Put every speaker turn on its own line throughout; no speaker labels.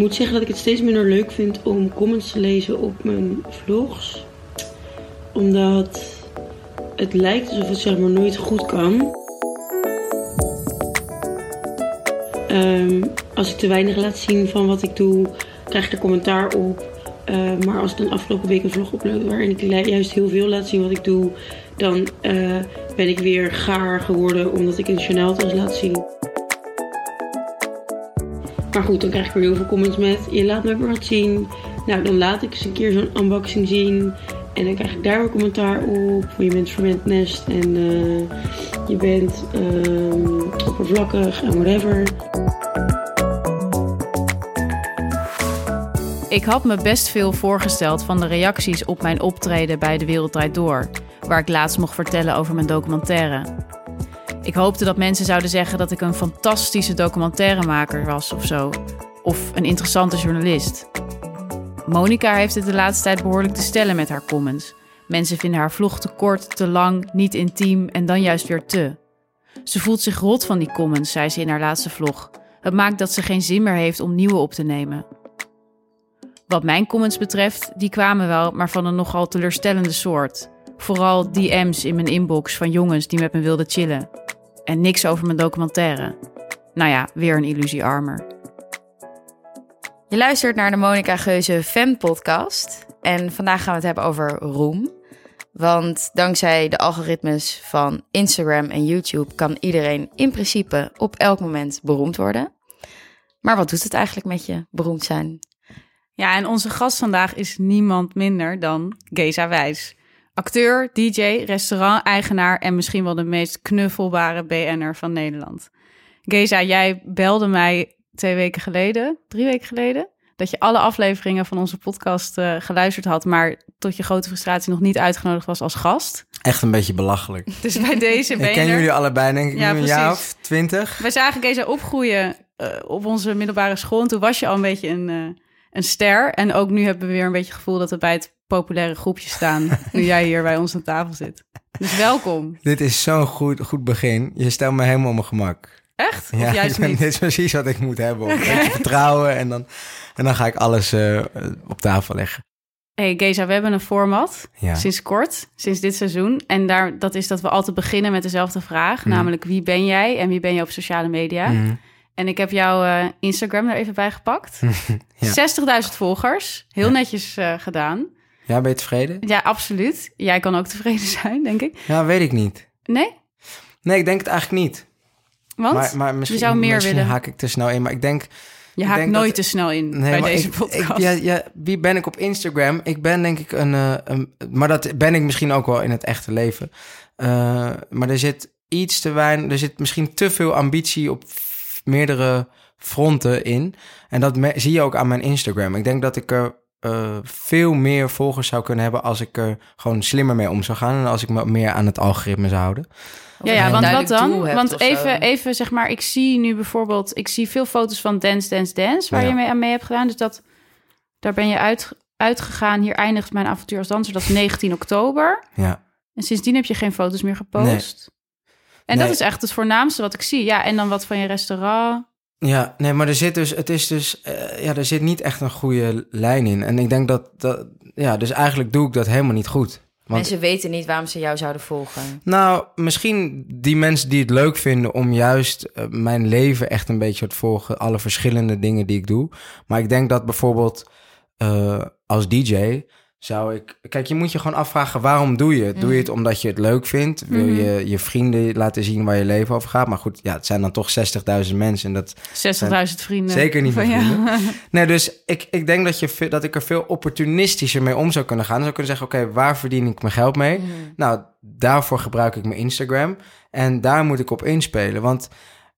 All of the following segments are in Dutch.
moet zeggen dat ik het steeds minder leuk vind om comments te lezen op mijn vlogs. Omdat het lijkt alsof het zeg maar nooit goed kan. Ehm, als ik te weinig laat zien van wat ik doe, krijg ik er commentaar op. Uh, maar als ik dan afgelopen week een vlog upload waarin ik juist heel veel laat zien wat ik doe, dan uh, ben ik weer gaar geworden omdat ik een Chanel-tas laat zien. Maar goed, dan krijg ik weer heel veel comments met: je laat me wat zien. Nou, dan laat ik eens een keer zo'n unboxing zien. En dan krijg ik daar weer commentaar op. Je bent verwend nest en uh, je bent uh, oppervlakkig en whatever.
Ik had me best veel voorgesteld van de reacties op mijn optreden bij De Wereldrijd Door, waar ik laatst mocht vertellen over mijn documentaire. Ik hoopte dat mensen zouden zeggen dat ik een fantastische documentairemaker was of zo, of een interessante journalist. Monica heeft het de laatste tijd behoorlijk te stellen met haar comments. Mensen vinden haar vlog te kort, te lang, niet intiem en dan juist weer te. Ze voelt zich rot van die comments, zei ze in haar laatste vlog. Het maakt dat ze geen zin meer heeft om nieuwe op te nemen. Wat mijn comments betreft, die kwamen wel, maar van een nogal teleurstellende soort. Vooral DM's in mijn inbox van jongens die met me wilden chillen. En niks over mijn documentaire. Nou ja, weer een illusie armer.
Je luistert naar de Monica Geuze Fan Podcast. En vandaag gaan we het hebben over roem. Want dankzij de algoritmes van Instagram en YouTube kan iedereen in principe op elk moment beroemd worden. Maar wat doet het eigenlijk met je beroemd zijn?
Ja, en onze gast vandaag is niemand minder dan Geza Wijs. Acteur, DJ, restaurant-eigenaar en misschien wel de meest knuffelbare BN'er van Nederland. Geza, jij belde mij twee weken geleden, drie weken geleden, dat je alle afleveringen van onze podcast uh, geluisterd had, maar tot je grote frustratie nog niet uitgenodigd was als gast.
Echt een beetje belachelijk.
Dus bij deze ben
Ik ken jullie allebei, denk ik, ja, een jaar of twintig.
We zagen Geza opgroeien uh, op onze middelbare school en toen was je al een beetje een... Uh, een ster. En ook nu hebben we weer een beetje het gevoel dat we bij het populaire groepje staan. nu jij hier bij ons aan tafel zit. Dus welkom.
Dit is zo'n goed, goed begin. Je stelt me helemaal op mijn gemak.
Echt?
Ja,
of juist niet?
dit is precies wat ik moet hebben. Vertrouwen en dan, en dan ga ik alles uh, op tafel leggen.
Hey Geza, we hebben een format ja. sinds kort, sinds dit seizoen. En daar, dat is dat we altijd beginnen met dezelfde vraag. Mm. Namelijk, wie ben jij en wie ben je op sociale media? Mm. En ik heb jouw uh, Instagram er even bij gepakt. ja. 60.000 volgers. Heel netjes uh, gedaan.
Ja, ben je tevreden?
Ja, absoluut. Jij kan ook tevreden zijn, denk ik.
Ja, weet ik niet.
Nee?
Nee, ik denk het eigenlijk niet.
Want?
Maar, maar misschien,
je zou meer
misschien
willen.
haak ik te snel in. Maar ik denk...
Je haakt
denk
nooit
dat,
te snel in
nee,
bij deze
ik,
podcast.
Ik, ja, ja, wie ben ik op Instagram? Ik ben denk ik een, uh, een... Maar dat ben ik misschien ook wel in het echte leven. Uh, maar er zit iets te weinig... Er zit misschien te veel ambitie op meerdere fronten in. En dat zie je ook aan mijn Instagram. Ik denk dat ik er uh, veel meer volgers zou kunnen hebben als ik er gewoon slimmer mee om zou gaan en als ik me meer aan het algoritme zou houden.
Ja, ja, want wat dan? Want even, even zeg maar, ik zie nu bijvoorbeeld, ik zie veel foto's van Dance, Dance, Dance, waar ja. je mee aan mee hebt gedaan. Dus dat, daar ben je uit, uitgegaan. Hier eindigt mijn avontuur als danser. Dat is 19 oktober.
Ja.
En sindsdien heb je geen foto's meer gepost. Nee. En nee. dat is echt het voornaamste wat ik zie. Ja, en dan wat van je restaurant.
Ja, nee, maar er zit dus, het is dus, uh, ja, er zit niet echt een goede lijn in. En ik denk dat, dat, ja, dus eigenlijk doe ik dat helemaal niet goed.
Want, mensen weten niet waarom ze jou zouden volgen.
Nou, misschien die mensen die het leuk vinden om juist uh, mijn leven echt een beetje te volgen. Alle verschillende dingen die ik doe. Maar ik denk dat bijvoorbeeld uh, als DJ zou ik... Kijk, je moet je gewoon afvragen, waarom doe je het? Mm. Doe je het omdat je het leuk vindt? Wil
Mhm.
je je vrienden laten zien waar je leven over gaat? Maar goed, ja, het zijn dan toch 60.000 mensen. En dat
60.000 vrienden.
Zeker niet
jou.
vrienden. Nee, dus ik, ik denk dat, je, dat ik er veel opportunistischer mee om zou kunnen gaan. Zou kunnen zeggen, oké, waar verdien ik mijn geld mee?
Mhm.
Nou, daarvoor gebruik ik mijn Instagram. En daar moet ik op inspelen. Want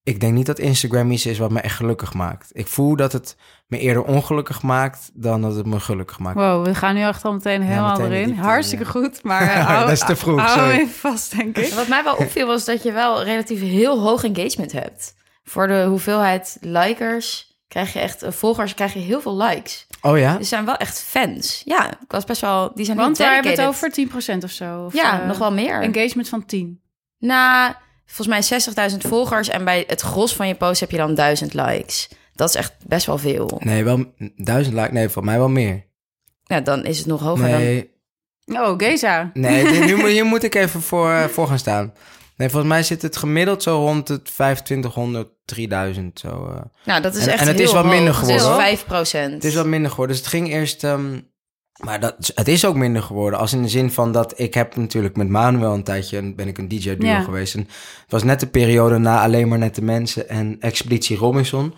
ik denk niet dat Instagram iets is wat me echt gelukkig maakt. Ik voel dat het me eerder ongelukkig maakt dan dat het me gelukkig maakt.
Wow, we gaan nu echt al meteen helemaal
meteen
erin. Hartstikke
ja.
goed, maar uh, hou,
Dat is te vroeg,
hou
sorry.
even vast, denk ik.
Wat mij wel opviel was dat je wel relatief heel hoog engagement hebt. Voor de hoeveelheid likers krijg je echt, eh, volgers krijg je heel veel likes.
Oh ja?
Die zijn wel echt fans. Ja, ik was best wel, die zijn
Want
heel
waar hebben we het over? 10% of zo? Of,
Ja,
eh,
nog wel meer.
Engagement van 10.
Na volgens mij 60.000 volgers en bij het gros van je post heb je dan 1000 likes. Dat is echt best wel veel.
Nee, wel duizend likes. Nee, voor mij wel meer.
Ja, dan is het nog hoger dan...
Nee,
Oh, Geza.
nee dit- nu, moet- hier moet ik even voor, eh, voor gaan staan. Nee, volgens mij zit het gemiddeld zo rond het 2500, 3000 zo. eh.
Nou, dat is
En-
echt
en het
heel
is wat minder
Het
geworden,
is
hoor.
5 procent.
Het is wat minder geworden. Dus het ging eerst... ehm, maar dat, het is ook minder geworden. Als in de zin van dat ik heb natuurlijk met Manuel een tijdje... een- ben ik een DJ-duo
Ja.
geweest. En het was net de periode na Alleen maar Nette Mensen... en Expeditie Robinson...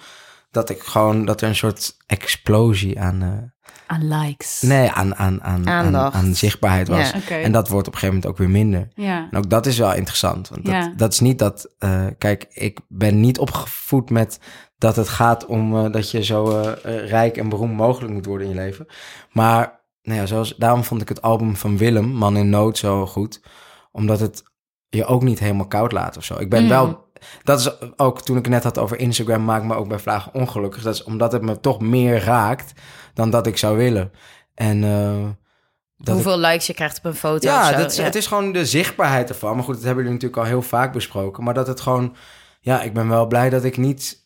dat ik gewoon... dat er een soort explosie aan... eh,
Aan likes.
nee, aan, aan, aan, aan, zichtbaarheid was.
Ja.
En dat wordt op een gegeven moment ook weer minder.
Ja.
En ook dat is wel interessant. Want dat,
Ja.
dat is niet dat... eh, kijk, ik ben niet opgevoed met dat het gaat om eh, dat je zo rijk en beroemd mogelijk moet worden in je leven. Maar nou ja, zoals, daarom vond ik het album van Willem, Man in Nood, zo goed. Omdat het je ook niet helemaal koud laat of zo. Ik ben
Mm.
wel... Dat is ook toen ik het net had over Instagram, maak me ook bij Vlagen ongelukkig. Dat is omdat het me toch meer raakt dan dat ik zou willen. En eh, dat
Hoeveel likes je krijgt op een foto of
ja,
zo.
dat is, het is gewoon de zichtbaarheid ervan. Maar goed, dat hebben jullie natuurlijk al heel vaak besproken. Maar dat het gewoon... Ja, ik ben wel blij dat ik niet...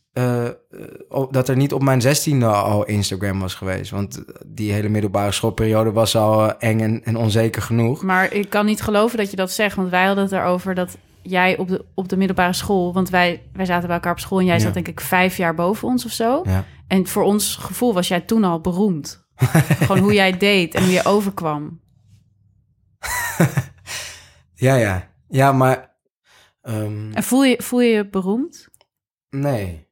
op- dat er niet op mijn zestiende al Instagram was geweest. Want die hele middelbare schoolperiode was al eh, eng en, en onzeker genoeg.
Maar ik kan niet geloven dat je dat zegt. Want wij hadden het erover dat jij op de, op de middelbare school... Want wij, wij zaten bij elkaar op school en jij
Ja.
zat denk ik vijf jaar boven ons of zo.
Ja.
En voor ons gevoel was jij toen al beroemd. Gewoon hoe jij deed en hoe je overkwam.
Ja, ja. Ja, maar... ehm,
En voel je voel je, je beroemd?
Nee.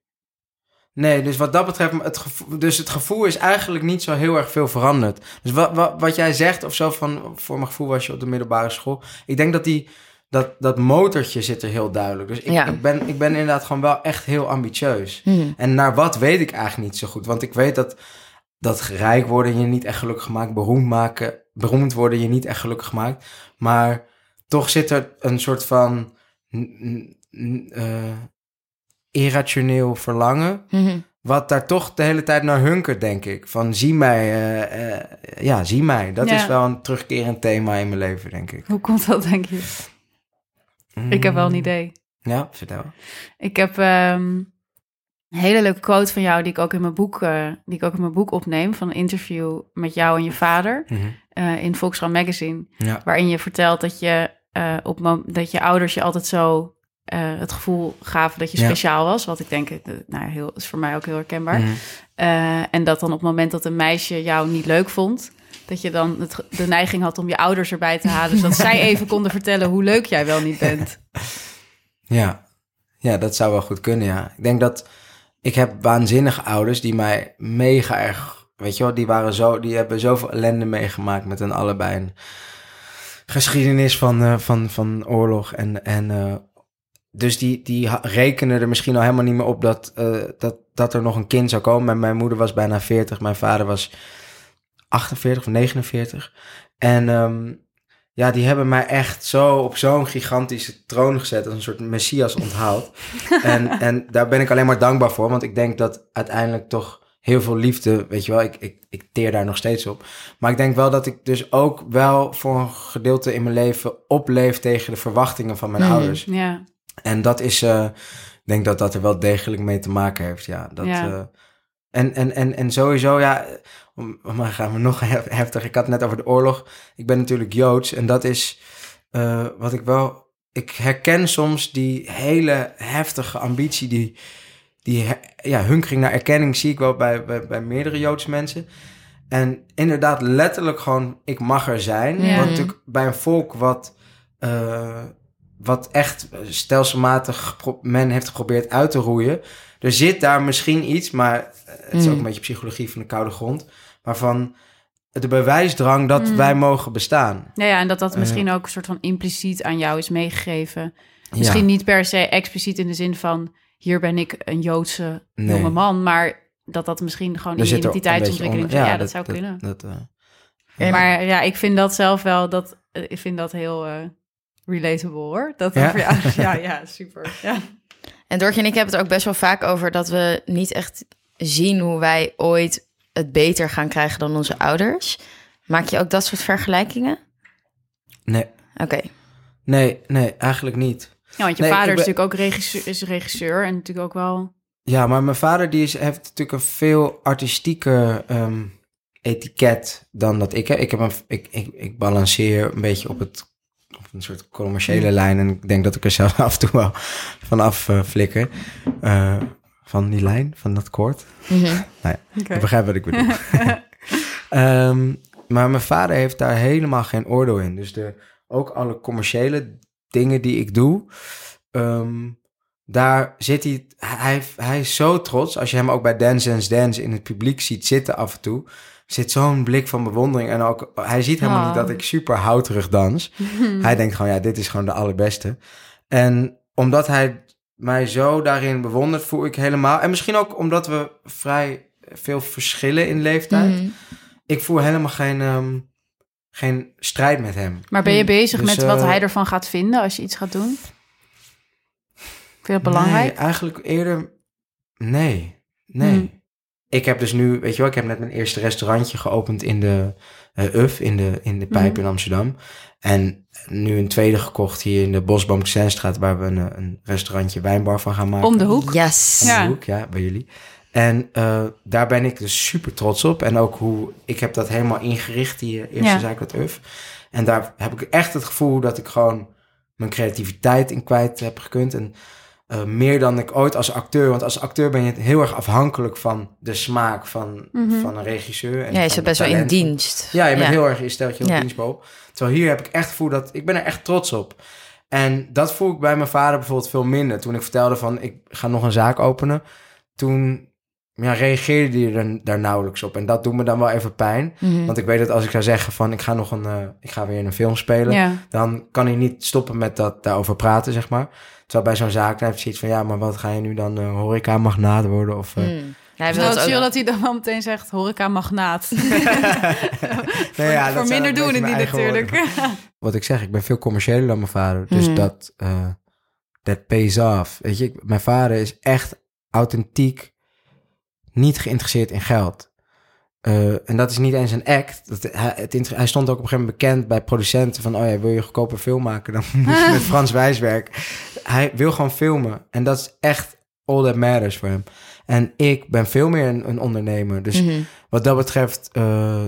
Nee, dus wat dat betreft, het gevoel, dus het gevoel is eigenlijk niet zo heel erg veel veranderd. Dus wat, wat, wat jij zegt of zo van, voor mijn gevoel was je op de middelbare school. Ik denk dat die, dat, dat motortje zit er heel duidelijk. Dus ik,
Ja.
ik, ben, ik ben inderdaad gewoon wel echt heel ambitieus.
Mhm.
En naar wat weet ik eigenlijk niet zo goed. Want ik weet dat, dat rijk worden je niet echt gelukkig maakt. Beroemd, maken, beroemd worden je niet echt gelukkig maakt. Maar toch zit er een soort van eh, irrationeel verlangen.
Mhm.
Wat daar toch de hele tijd naar hunkert, denk ik. Van zie mij, eh, eh, ja, zie mij. Dat
Ja.
is wel een terugkerend thema in mijn leven, denk ik.
Hoe komt dat, denk je? Ik heb wel een idee.
Ja, vertel.
Ik heb ehm, een hele leuke quote van jou die ik ook in mijn boek, eh, die ik ook in mijn boek opneem van een interview met jou en je vader
Mhm.
in Volkskrant Magazine,
Ja.
waarin je vertelt dat je op dat je ouders je altijd zo eh, het gevoel gaven dat je
Ja.
speciaal was, wat ik denk, eh, nou heel is voor mij ook heel herkenbaar.
Mhm.
Eh, en dat dan op het moment dat een meisje jou niet leuk vond, dat je dan het, de neiging had om je ouders erbij te halen, zodat zij even konden vertellen hoe leuk jij wel niet bent.
Ja. ja, dat zou wel goed kunnen, ja. Ik denk dat ik heb waanzinnige ouders die mij mega erg, weet je wel, die waren zo, die hebben zoveel ellende meegemaakt met een allebei een geschiedenis van, van, van oorlog en, en dus die, die rekenen er misschien al helemaal niet meer op dat, eh, dat, dat er nog een kind zou komen. En mijn moeder was bijna 40, mijn vader was 48 of 49. En ehm, ja, die hebben mij echt zo op zo'n gigantische troon gezet, als een soort messias onthaald. en, en daar ben ik alleen maar dankbaar voor, want ik denk dat uiteindelijk toch heel veel liefde, weet je wel, ik, ik, ik teer daar nog steeds op. Maar ik denk wel dat ik dus ook wel voor een gedeelte in mijn leven opleef tegen de verwachtingen van mijn
Mhm.
ouders.
Ja,
En dat is, eh, ik denk dat dat er wel degelijk mee te maken heeft, ja. Dat,
Ja.
eh, en, en, en, en sowieso, ja, om- maar gaan we nog hef- heftig. Ik had het net over de oorlog. Ik ben natuurlijk Joods en dat is eh, wat ik wel... Ik herken soms die hele heftige ambitie, die, die ja, hunkering naar erkenning zie ik wel bij, bij, bij meerdere Joodse mensen. En inderdaad, letterlijk gewoon, ik mag er zijn.
Ja.
Want natuurlijk bij een volk wat, wat echt stelselmatig gepro- men heeft geprobeerd uit te roeien. Er zit daar misschien iets, maar eh, het is
Mm.
ook een beetje psychologie van de koude grond. Maar van de bewijsdrang dat
Mm.
wij mogen bestaan.
Ja, ja, en dat dat
Eh.
misschien ook een soort van impliciet aan jou is meegegeven.
Ja.
Misschien niet per se expliciet in de zin van... hier ben ik een Joodse
Nee.
jonge man... maar dat dat misschien gewoon
een
identiteitsontwikkeling...
beetje
Ja,
onder-
dat, zou kunnen.
Dat, eh,
En-
Maar ja, ik vind dat zelf wel... Dat, eh, ik vind dat heel eh, relatable, hoor. Dat
Ja?
over je ouders- ja, ja, super. Ja.
En Dortje en ik hebben het ook best wel vaak over dat we niet echt zien hoe wij ooit het beter gaan krijgen dan onze ouders. Maak je ook dat soort vergelijkingen?
nee,
Oké.
nee, nee, eigenlijk niet.
Ja, want je
Nee,
vader is natuurlijk ook regisseur, is regisseur... en natuurlijk ook wel
Ja, maar mijn vader die is, heeft natuurlijk een veel artistieke ehm, etiket dan dat ik heb. Ik, heb een, ik, ik, ik balanceer een beetje op, het, op een soort commerciële lijn. En ik denk dat ik er zelf af en toe wel vanaf uh, flikker. Uh, van die lijn, van dat koord.
Mhm.
Nou ja, ik begrijp wat ik bedoel. Ehm, maar mijn vader heeft daar helemaal geen oordeel in. Dus de, ook alle commerciële dingen die ik doe... ehm, daar zit hij, hij, hij is zo trots. Als je hem ook bij Dance Dance Dance in het publiek ziet zitten af en toe, zit zo'n blik van bewondering. En ook, hij ziet helemaal
Oh.
niet dat ik super houterig dans. Hij denkt gewoon, ja, dit is gewoon de allerbeste. En omdat hij mij zo daarin bewondert, voel ik helemaal... En misschien ook omdat we vrij veel verschillen in leeftijd.
Mhm.
Ik voel helemaal geen, ehm, geen strijd met hem.
Maar ben je bezig
Dus,
met wat
eh,
hij ervan gaat vinden als je iets gaat doen? Vind je dat belangrijk?
Nee, eigenlijk eerder... Nee, nee.
Hmm.
Ik heb dus nu, weet je wel, ik heb net mijn eerste restaurantje geopend in de eh UF, in de, in de Pijp
Mhm.
in Amsterdam. En nu een tweede gekocht hier in de Bosboom waar we een, eh, een restaurantje wijnbar van gaan maken.
Om de hoek?
Yes.
Om de
Ja.
hoek, ja, bij jullie. En eh, daar ben ik dus super trots op. En ook hoe, ik heb dat helemaal ingericht, die eerste
Ja.
zaak, dat UF. En daar heb ik echt het gevoel dat ik gewoon mijn creativiteit in kwijt heb gekund. En eh, meer dan ik ooit als acteur. Want als acteur ben je heel erg afhankelijk van de smaak van,
Mhm.
van een regisseur. En
Ja, je zit best wel in dienst.
Ja, je bent heel erg, je stelt je op
Ja.
Terwijl hier heb ik echt gevoel dat, ik ben er echt trots op. En dat voel ik bij mijn vader bijvoorbeeld veel minder. Toen ik vertelde van, ik ga nog een zaak openen. Toen ja, reageerde hij er daar nauwelijks op. En dat doet me dan wel even pijn.
Mhm.
Want ik weet dat als ik zou zeggen van, ik ga nog een, eh, ik ga weer in een film spelen.
Ja.
Dan kan hij niet stoppen met dat daarover praten, zeg maar. Terwijl bij zo'n zaak dan heeft hij iets van, ja, maar wat ga je nu dan uh, horeca-magnaat worden? Of, eh,
Mm. Hij
Het
wil het
wel chill
ook...
dat hij dan wel meteen zegt horeca-magnaat.
Nee, ja, dat
Voor minder doen
woorden.
natuurlijk.
wat ik zeg, ik ben veel commerciëler dan mijn vader. Dus
Mhm.
dat, eh that pays off. Weet je, mijn vader is echt authentiek niet geïnteresseerd in geld. Eh, en dat is niet eens een act. Dat, hij, het, hij stond ook op een gegeven moment bekend bij producenten van... oh ja, wil je goedkope een film maken? Dan moet je met Frans Wijs werken. Hij wil gewoon filmen. En dat is echt all that matters voor hem. En ik ben veel meer een, een ondernemer. Dus
Mhm.
wat dat betreft... eh,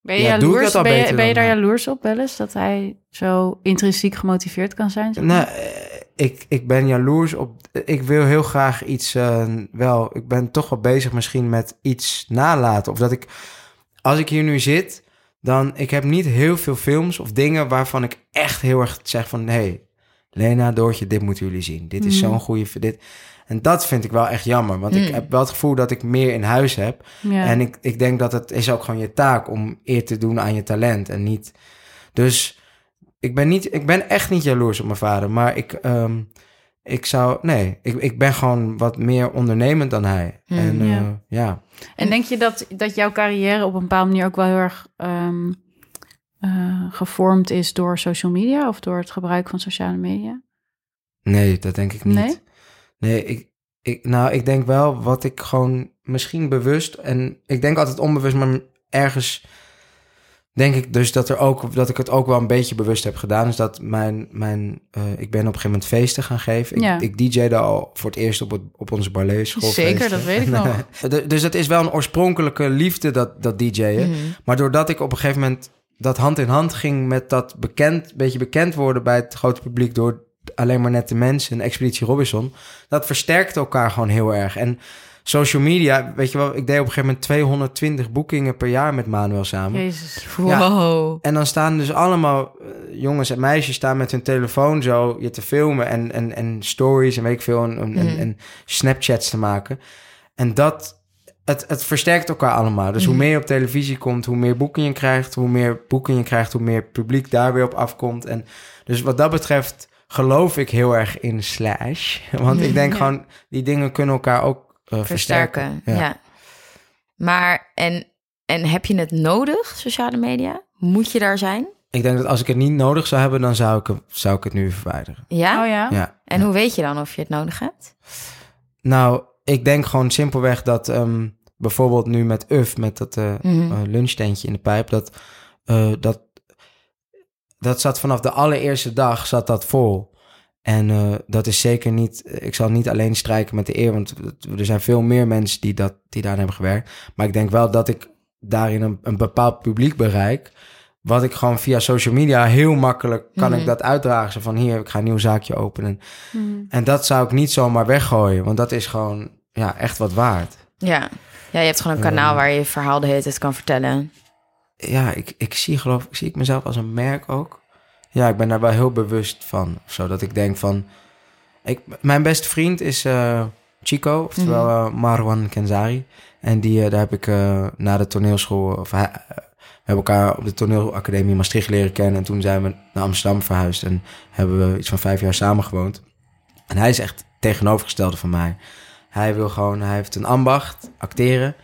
Ben je,
Ja,
jaloers, ben je,
beter
ben je
dan
daar jaloers op wel eens? Dat hij zo intrinsiek gemotiveerd kan zijn?
Nou, ik, ik ben jaloers op. Ik wil heel graag iets. eh, wel, ik ben toch wel bezig misschien met iets nalaten. Of dat ik. Als ik hier nu zit, dan. Ik heb niet heel veel films of dingen waarvan ik echt heel erg zeg van. Hé, hey, Lena, Doortje, dit moeten jullie zien. Dit is
Mhm.
zo'n goede. Dit. En dat vind ik wel echt jammer. Want ik
Mm.
heb wel het gevoel dat ik meer in huis heb.
ja.
En ik, ik denk dat het is ook gewoon je taak om eer te doen aan je talent en niet. Dus ik ben, niet, ik ben echt niet jaloers op mijn vader, maar ik, ehm, ik zou, nee, ik, ik ben gewoon wat meer ondernemend dan hij.
Hmm,
en
ja.
ja. ja,
En denk je dat, dat jouw carrière op een bepaalde manier ook wel heel erg eh, gevormd is door social media of door het gebruik van sociale media?
nee, dat denk ik niet.
Nee?
Nee, ik, ik, nou, ik denk wel wat ik gewoon misschien bewust en ik denk altijd onbewust, maar ergens denk ik dus dat er ook dat ik het ook wel een beetje bewust heb gedaan, is dat mijn mijn eh, ik ben op een gegeven moment feesten gaan geven. Ik,
Ja.
ik DJ'de al voor het eerst op het, op onze Barlees school.
Zeker, dat weet ik nog.
dus dat is wel een oorspronkelijke liefde dat dat DJ'en.
Mhm.
Maar doordat ik op een gegeven moment dat hand in hand ging met dat bekend, beetje bekend worden bij het grote publiek door alleen maar net de mensen, Expeditie Robinson, dat versterkte elkaar gewoon heel erg. En social media, weet je wel, ik deed op een gegeven moment 220 boekingen per jaar met Manuel samen.
Jezus.
Wow.
En dan staan dus allemaal eh, jongens en meisjes staan met hun telefoon zo je te filmen en, en, en stories en weet ik veel en, en, en,
Mhm.
en Snapchats te maken. En dat, het, het versterkt elkaar allemaal. Dus hoe
Mhm.
meer je op televisie komt, hoe meer boeken je krijgt. Hoe meer boeken je krijgt, hoe meer publiek daar weer op afkomt. En dus wat dat betreft geloof ik heel erg in Slash. Want ik denk
Ja.
gewoon, die dingen kunnen elkaar ook eh, versterken.
Versterken, ja. Maar, en, en heb je het nodig, sociale media? Moet je daar zijn?
Ik denk dat als ik het niet nodig zou hebben, dan zou ik, zou ik het nu verwijderen.
Ja?
Oh ja?
Ja.
En hoe weet je dan of je het nodig hebt?
Nou, ik denk gewoon simpelweg dat ehm, bijvoorbeeld nu met UF, met dat eh
Mhm.
eh, lunchtentje in de pijp, dat, eh, dat, dat zat vanaf de allereerste dag zat dat vol. En uh, dat is zeker niet, ik zal niet alleen strijken met de eer, want er zijn veel meer mensen die, dat, die daar hebben gewerkt. Maar ik denk wel dat ik daarin een, een bepaald publiek bereik. Wat ik gewoon via social media heel makkelijk kan ik dat uitdragen. Zo van hier, ik ga een nieuw zaakje openen. Mm. En dat zou ik niet zomaar weggooien, want dat is gewoon ja, echt wat waard.
Ja. ja, je hebt gewoon een kanaal waar je je verhaal de hele tijd kan vertellen.
Ja, ik, ik zie geloof ik, zie ik mezelf als een merk ook. Ja, ik ben daar wel heel bewust van. Zodat ik denk van... Ik, mijn beste vriend is uh, Chico, oftewel uh, Marwan Kenzari. En die, uh, daar heb ik na de toneelschool... Of, we hebben elkaar op de toneelacademie Maastricht leren kennen. En toen zijn we naar Amsterdam verhuisd. En hebben we iets van vijf jaar samen gewoond. En hij is echt tegenovergestelde van mij. Hij wil gewoon... Hij heeft een ambacht, acteren.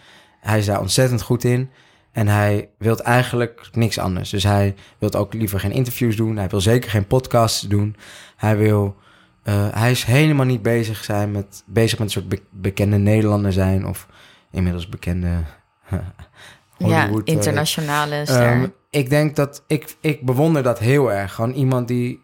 Hij is daar ontzettend goed in. En hij wil eigenlijk niks anders. Dus hij wil ook liever geen interviews doen. Hij wil zeker geen podcasts doen. Hij wil. Uh, hij is helemaal niet bezig zijn met bezig met een soort bekende Nederlander zijn of inmiddels bekende
Hollywood. Ja, eh, internationale ster. Um,
ik denk dat ik ik bewonder dat heel erg. Gewoon iemand die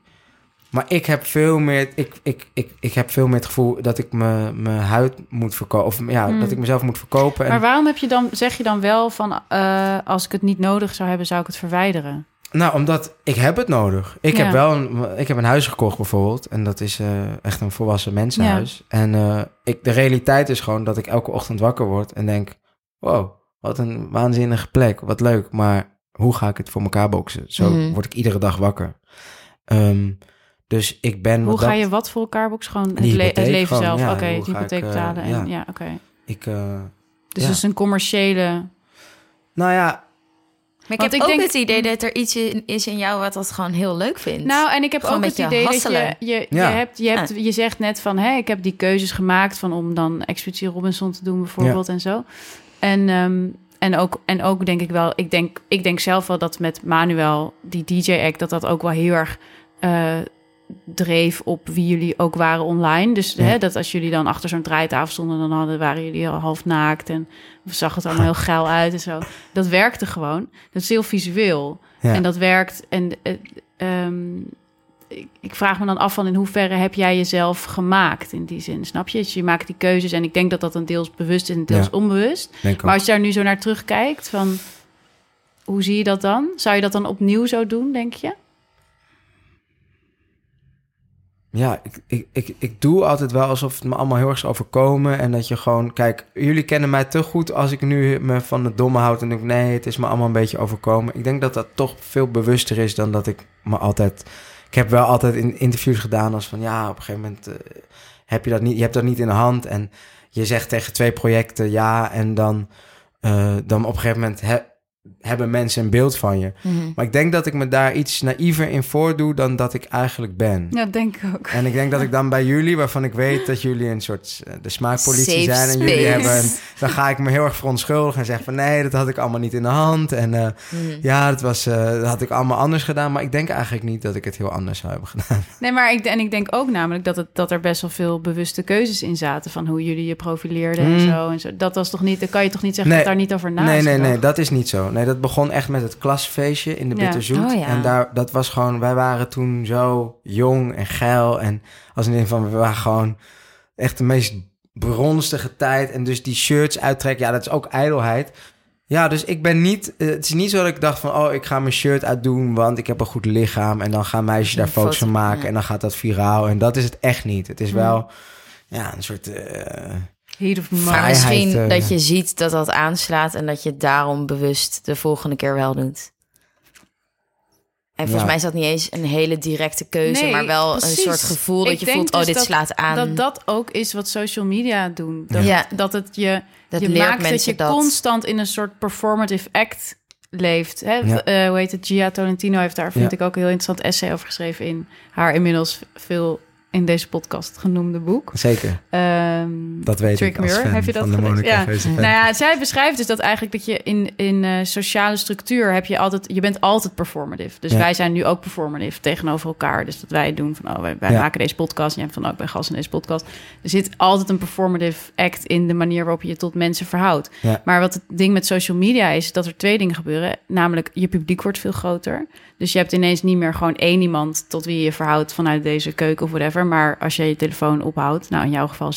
maar ik heb veel meer, ik, ik, ik, ik heb veel meer het gevoel dat ik mijn huid moet verkopen. Of ja, hmm. dat ik mezelf moet verkopen.
Maar waarom heb je dan, zeg je dan wel van uh, als ik het niet nodig zou hebben, zou ik het verwijderen?
Nou, omdat ik heb het nodig. Ik heb wel een, ik heb een huis gekocht bijvoorbeeld. En dat is uh, echt een volwassen mensenhuis. Ja. En uh, ik, de realiteit is gewoon dat ik elke ochtend wakker word en denk: wow, wat een waanzinnige plek. Wat leuk. Maar hoe ga ik het voor elkaar boksen? Zo mm. word ik iedere dag wakker. Um, dus ik ben.
Hoe ga je wat voor elkaar box? Gewoon het, le het leven zelf. oké, okay, hypotheek betalen. en, ja, ja oké.
Ik. Uh,
dus het is een commerciële.
Nou ja.
Maar ik heb ik ook denk... het idee dat er iets in, is in jou wat dat gewoon heel leuk vindt.
Nou, en ik heb ook het idee hasselen. dat je, je, je, hebt, je, hebt, je zegt net van, hé, ik heb die keuzes gemaakt van om dan Expeditie Robinson te doen bijvoorbeeld en zo. En, um, en, ook, en ook denk ik wel, ik denk, ik denk zelf wel dat met Manuel, die DJ-act, dat dat ook wel heel erg... Uh, dreef op wie jullie ook waren online. Dus hè, dat als jullie dan achter zo'n draaitafel stonden, dan hadden, waren jullie al half naakt en zag het allemaal heel geil uit en zo. Dat werkte gewoon. Dat is heel visueel. En dat werkt. En uh, ik, ik, vraag me dan af van in hoeverre heb jij jezelf gemaakt in die zin, snap je? Dus je maakt die keuzes en ik denk dat dat een deels bewust is en deels onbewust. maar als je daar nu zo naar terugkijkt, van hoe zie je dat dan? Zou je dat dan opnieuw zo doen, denk je?
Ja, ik, ik, ik, ik doe altijd wel alsof het me allemaal heel erg is overkomen. En dat je gewoon, kijk, jullie kennen mij te goed als ik nu me van het domme houd en denk, nee, het is me allemaal een beetje overkomen. Ik denk dat dat toch veel bewuster is dan dat ik me altijd. Ik heb wel altijd in interviews gedaan als van ja, op een gegeven moment uh, heb je dat niet, je hebt dat niet in de hand. En je zegt tegen twee projecten ja, en dan, uh, dan op een gegeven moment hebben mensen een beeld van je. Mhm. Maar ik denk dat ik me daar iets naïver in voordoe dan dat ik eigenlijk ben.
Ja, denk ik ook.
En ik denk dat ik dan bij jullie, waarvan ik weet dat jullie een soort uh, de smaakpolitie zijn en jullie hebben, dan ga ik me heel erg verontschuldigen en zeggen van nee, dat had ik allemaal niet in de hand en uh, ja, dat was, uh, dat had ik allemaal anders gedaan. Maar ik denk eigenlijk niet dat ik het heel anders zou hebben gedaan.
Nee, maar ik en ik denk ook namelijk dat het dat er best wel veel bewuste keuzes in zaten van hoe jullie je profileerden en mhm. zo en zo. Dat was toch niet, dan kan je toch niet zeggen dat daar niet over na.
Nee, nee, nee, dat is niet zo. Nee, dat begon echt met het klasfeestje in de ja. Bitterzoet. Oh, en daar, dat was gewoon, wij waren toen zo jong en geil. En als een van, we waren gewoon echt de meest bronstige tijd. En dus die shirts uittrekken, ja, dat is ook ijdelheid. Ja, dus ik ben niet. Eh, het is niet zo dat ik dacht van, oh, ik ga mijn shirt uitdoen, want ik heb een goed lichaam. En dan gaan meisjes daar foto's van maken en dan gaat dat viraal. En dat is het echt niet. Het is wel, ja, een soort. Uh,
maar misschien uh, dat je ziet dat dat aanslaat en dat je daarom bewust de volgende keer wel doet. En volgens mij is dat niet eens een hele directe keuze, maar wel een soort gevoel dat je voelt, oh, dus dit slaat aan.
Dat dat ook is wat social media doen. Dat, ja. dat het je, dat je maakt dat je constant in een soort performative act leeft. Hè? Uh, hoe heet het? Gia Tolentino heeft daar, vind ik, ook een heel interessant essay over geschreven in haar inmiddels veel in deze podcast genoemde boek.
Zeker. Um, dat weet
Trick
ik als Mirror.
Heb je dat
van
ja. Nou ja, zij beschrijft dus dat eigenlijk dat je in, in uh, sociale structuur heb je altijd, je bent altijd performative. Dus wij zijn nu ook performative tegenover elkaar. Dus dat wij doen van, oh, wij, wij maken deze podcast. En je hebt van, oh, ik ben gast in deze podcast. Er zit altijd een performative act in de manier waarop je je tot mensen verhoudt. Maar wat het ding met social media is, dat er twee dingen gebeuren. Namelijk, je publiek wordt veel groter. Dus je hebt ineens niet meer gewoon één iemand tot wie je je verhoudt vanuit deze keuken of whatever. Maar als je je telefoon ophoudt, nou in jouw geval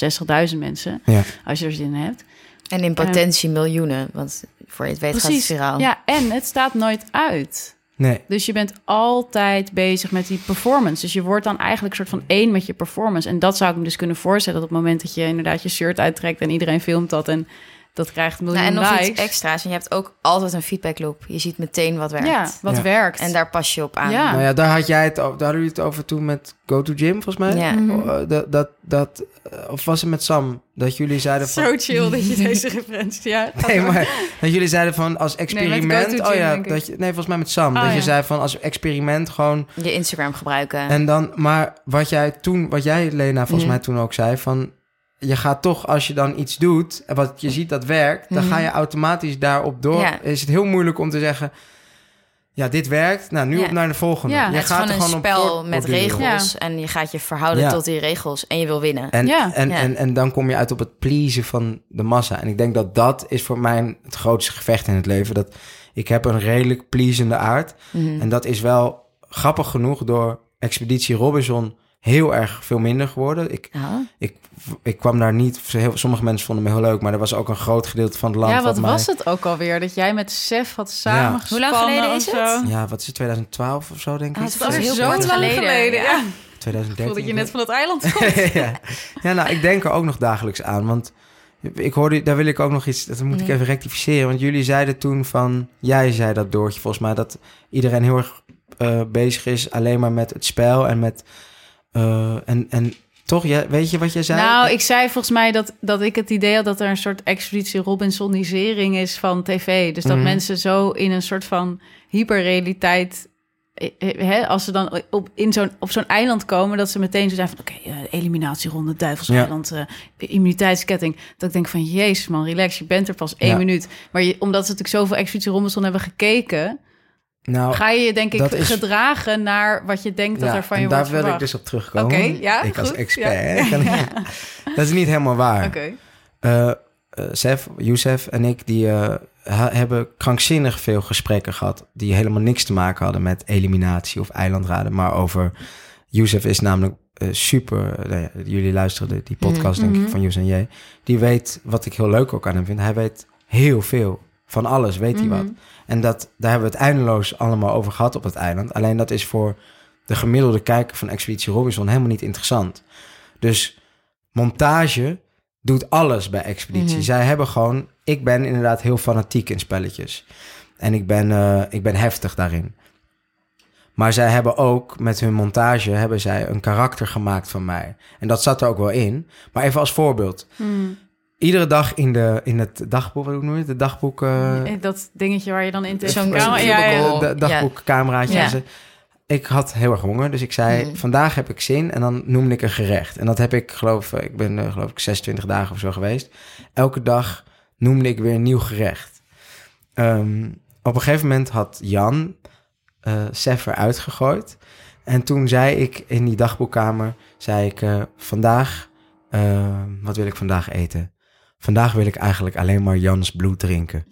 60.000 mensen,
Ja.
als je er zin in hebt.
En in potentie miljoenen, want voor je het weet gaat het viraal.
Ja, en het staat nooit uit.
Nee.
Dus je bent altijd bezig met die performance. Dus je wordt dan eigenlijk soort van één met je performance. En dat zou ik me dus kunnen voorstellen... dat op het moment dat je inderdaad je shirt uittrekt... en iedereen filmt dat en dat krijgt een miljoen
Nou, en nog
likes.
iets extra's. En je hebt ook altijd een feedback loop. Je ziet meteen wat werkt.
Ja, wat
Ja.
werkt.
En daar pas je op aan.
Ja.
Nou ja, daar had jij het over, daar hadden jullie het over toen met Go to Gym, volgens mij.
Ja.
Mhm.
Eh, dat, dat, dat, eh, of was het met Sam? Dat jullie zeiden van...
Zo chill dat je deze referentie... Ja,
Nee, maar dat jullie zeiden van als experiment...
Go to
oh ja, dat je, nee, volgens mij met Sam.
Oh,
dat je zei van als experiment gewoon...
Je Instagram gebruiken.
En dan, maar wat jij toen, wat jij Lena volgens
Mhm.
mij toen ook zei, van je gaat toch als je dan iets doet en wat je ziet dat werkt, dan
Mhm.
ga je automatisch daarop door.
Ja.
Is het heel moeilijk om te zeggen, ja, dit werkt. Nou, nu
Ja.
op naar de volgende.
Ja,
je
het is gewoon een
op
spel met regels. En je gaat je verhouden
Ja.
tot die regels. En je wil winnen.
En,
Ja.
en,
Ja.
En, en dan kom je uit op het pleasen van de massa. En ik denk dat dat is voor mij het grootste gevecht in het leven. Dat ik heb een redelijk pleasende aard.
Mhm.
En dat is wel grappig genoeg door Expeditie Robinson heel erg veel minder geworden. Ik,
Ja.
ik, ik kwam daar niet... Heel, sommige mensen vonden me heel leuk... maar er was ook een groot gedeelte van het land...
ja, wat
mij-
was het ook alweer? Dat jij met Sef had samengespannen
Hoe lang geleden is
of
het?
zo?
Ja, wat is het? 2012 of zo, denk ik?
Ah, het
Dat is
was heel kort
lang
geleden.
geleden. ja. Ik
2013.
voel dat je net van het eiland
ik.
komt.
ja. ja, nou, ik denk er ook nog dagelijks aan. Want ik hoorde... Daar wil ik ook nog iets... Dat moet ik
Mhm.
even rectificeren. Want jullie zeiden toen van... Jij zei dat, Doortje, volgens mij... dat iedereen heel erg eh, bezig is... alleen maar met het spel en met... eh, en, en toch, ja, weet je wat jij zei?
Nou, ik zei volgens mij dat, dat ik het idee had dat er een soort expeditie Robinsonisering is van tv. Dus dat
Mhm.
mensen zo in een soort van hyperrealiteit. eh, eh, als ze dan op, in zo'n, op zo'n eiland komen, dat ze meteen zo zijn van: oké, eliminatieronde, duivelseiland, eh, immuniteitsketting. Dat ik denk van: Jezus, man, relax, je bent er pas één
Ja.
minuut. Maar je, omdat ze natuurlijk zoveel Expeditie Robinson hebben gekeken,
nou,
ga je je denk ik
is-
gedragen naar wat je denkt dat
ja,
er van je
daar
wordt
wil
verwacht.
ik dus op terugkomen.
Oké, ja,
Ik als expert,
ja.
Dat is niet helemaal waar.
Oké.
Eh, eh, Sef, Youssef en ik, die eh, hebben krankzinnig veel gesprekken gehad... die helemaal niks te maken hadden met eliminatie of eilandraden... maar over... Youssef is namelijk super... nou ja, jullie luisteren die podcast, denk
Mhm.
ik, van Youssef en J. Die weet, wat ik heel leuk ook aan hem vind... hij weet heel veel. Van alles weet hij wat.
Mhm.
En dat, daar hebben we het eindeloos allemaal over gehad op het eiland. Alleen dat is voor de gemiddelde kijker van Expeditie Robinson helemaal niet interessant. Dus montage doet alles bij Expeditie.
Mhm.
Zij hebben gewoon... Ik ben inderdaad heel fanatiek in spelletjes. En ik ben, eh, ik ben heftig daarin. Maar zij hebben ook met hun montage hebben zij een karakter gemaakt van mij. En dat zat er ook wel in. Maar even als voorbeeld.
Hmm.
Iedere dag in, de, in het dagboek, hoe noem je het? Het dagboek... eh,
Eh, Dat dingetje waar je dan in
Zo'n
de camera... Ja, ja.
de dagboekcameraatje.
Ja.
Ik had heel erg honger, dus ik zei:
Mhm.
vandaag heb ik zin. En dan noemde ik een gerecht. En dat heb ik, geloof ik, ben eh, geloof ik 26 dagen of zo geweest. Elke dag noemde ik weer een nieuw gerecht. Ehm, op een gegeven moment had Jan eh Sef eruit gegooid. En toen zei ik in die dagboekkamer, zei ik, eh, vandaag, eh, wat wil ik vandaag eten? Vandaag wil ik eigenlijk alleen maar Jans bloed drinken.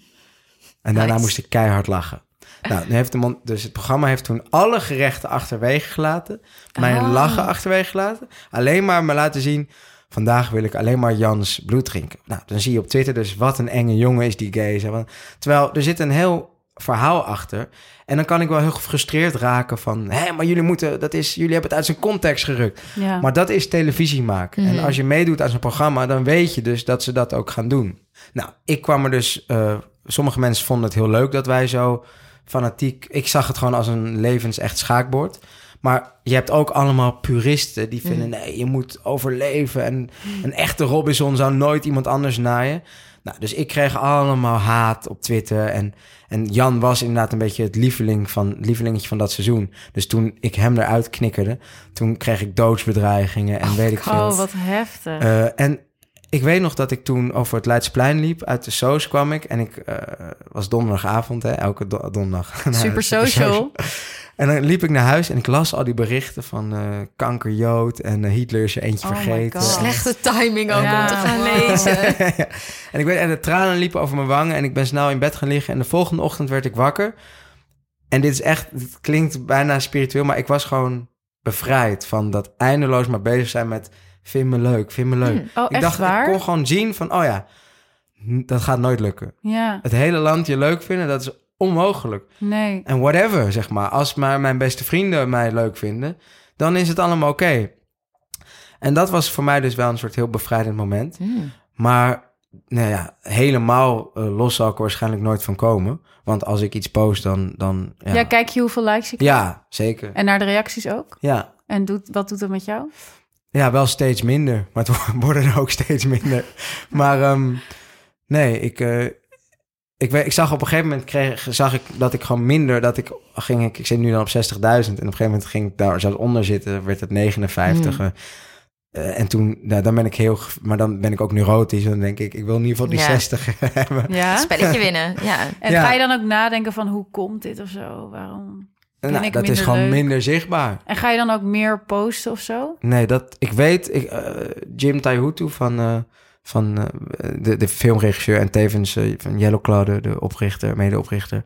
En daarna
Nice.
moest ik keihard lachen. Nou, nu heeft de mon- dus het programma heeft toen alle gerechten achterwege gelaten. Mijn
Ah.
lachen achterwege gelaten. Alleen maar me laten zien... Vandaag wil ik alleen maar Jans bloed drinken. Nou, dan zie je op Twitter dus wat een enge jongen is die gay. Terwijl er zit een heel verhaal achter. En dan kan ik wel heel gefrustreerd raken van... hé, maar jullie moeten... Dat is, jullie hebben het uit zijn context gerukt.
Ja.
Maar dat is televisie maken.
Mhm.
En als je meedoet aan zo'n programma, dan weet je dus dat ze dat ook gaan doen. Nou, ik kwam er dus. eh, sommige mensen vonden het heel leuk dat wij zo fanatiek. Ik zag het gewoon als een levensecht schaakbord. Maar je hebt ook allemaal puristen die vinden: nee, je moet overleven. En een echte Robinson zou nooit iemand anders naaien. Nou, dus ik kreeg allemaal haat op Twitter. En, en Jan was inderdaad een beetje het lieveling van, lievelingetje van dat seizoen. Dus toen ik hem eruit knikkerde, toen kreeg ik doodsbedreigingen en weet ik veel.
Oh, wat heftig.
Eh, en ik weet nog dat ik toen over het Leidsplein liep. Uit de Soos kwam ik. En ik eh, was donderdagavond, hè, elke do- donderdag.
Super
super
social.
En dan liep ik naar huis en ik las al die berichten van eh kankerjood en eh, Hitler is er eentje
Oh
vergeten.
God.
Slechte timing ook
Ja,
om te gaan lezen.
Ja. En ik weet, en de tranen liepen over mijn wangen en ik ben snel in bed gaan liggen. En de volgende ochtend werd ik wakker. En dit is echt, het klinkt bijna spiritueel, maar ik was gewoon bevrijd van dat eindeloos maar bezig zijn met vind me leuk, vind me leuk.
Oh,
ik
echt
dacht,
waar?
ik kon gewoon zien van, oh ja, dat gaat nooit lukken.
Ja,
Het hele land je leuk vinden, dat is onmogelijk.
nee.
En whatever, zeg maar. Als maar mijn beste vrienden mij leuk vinden, dan is het allemaal oké. En dat was voor mij dus wel een soort heel bevrijdend moment.
Hmm.
Maar nou ja, helemaal eh, los zal ik er waarschijnlijk nooit van komen. Want als ik iets post, dan... dan ja.
Ja. kijk je hoeveel likes je krijgt?
Ja, zeker.
En naar de reacties ook?
Ja.
En doet, wat doet dat met jou?
ja, wel steeds minder. Maar het wo- worden er ook steeds minder. Maar ehm, nee, ik... eh, ik, weet, ik zag op een gegeven moment kreeg, zag ik dat ik gewoon minder, dat ik ging, ik, ik zit nu dan op 60.000 en op een gegeven moment ging ik daar zelfs onder zitten, werd het 59.
Hmm.
Eh, en toen, nou, dan ben ik heel, maar dan ben ik ook neurotisch en dan denk ik, ik wil in ieder geval die
Ja.
60 hebben.
Ja?
Spelletje winnen, ja.
En
Ja.
ga je dan ook nadenken van hoe komt dit of zo? Waarom?
Nou,
ik
dat is gewoon
leuk?
minder zichtbaar.
En ga je dan ook meer posten of zo?
Nee, dat, ik weet, ik, eh, Jim Taihutu van, eh, van eh, de, de filmregisseur en tevens eh, van Yellow Claw, de, de oprichter, medeoprichter,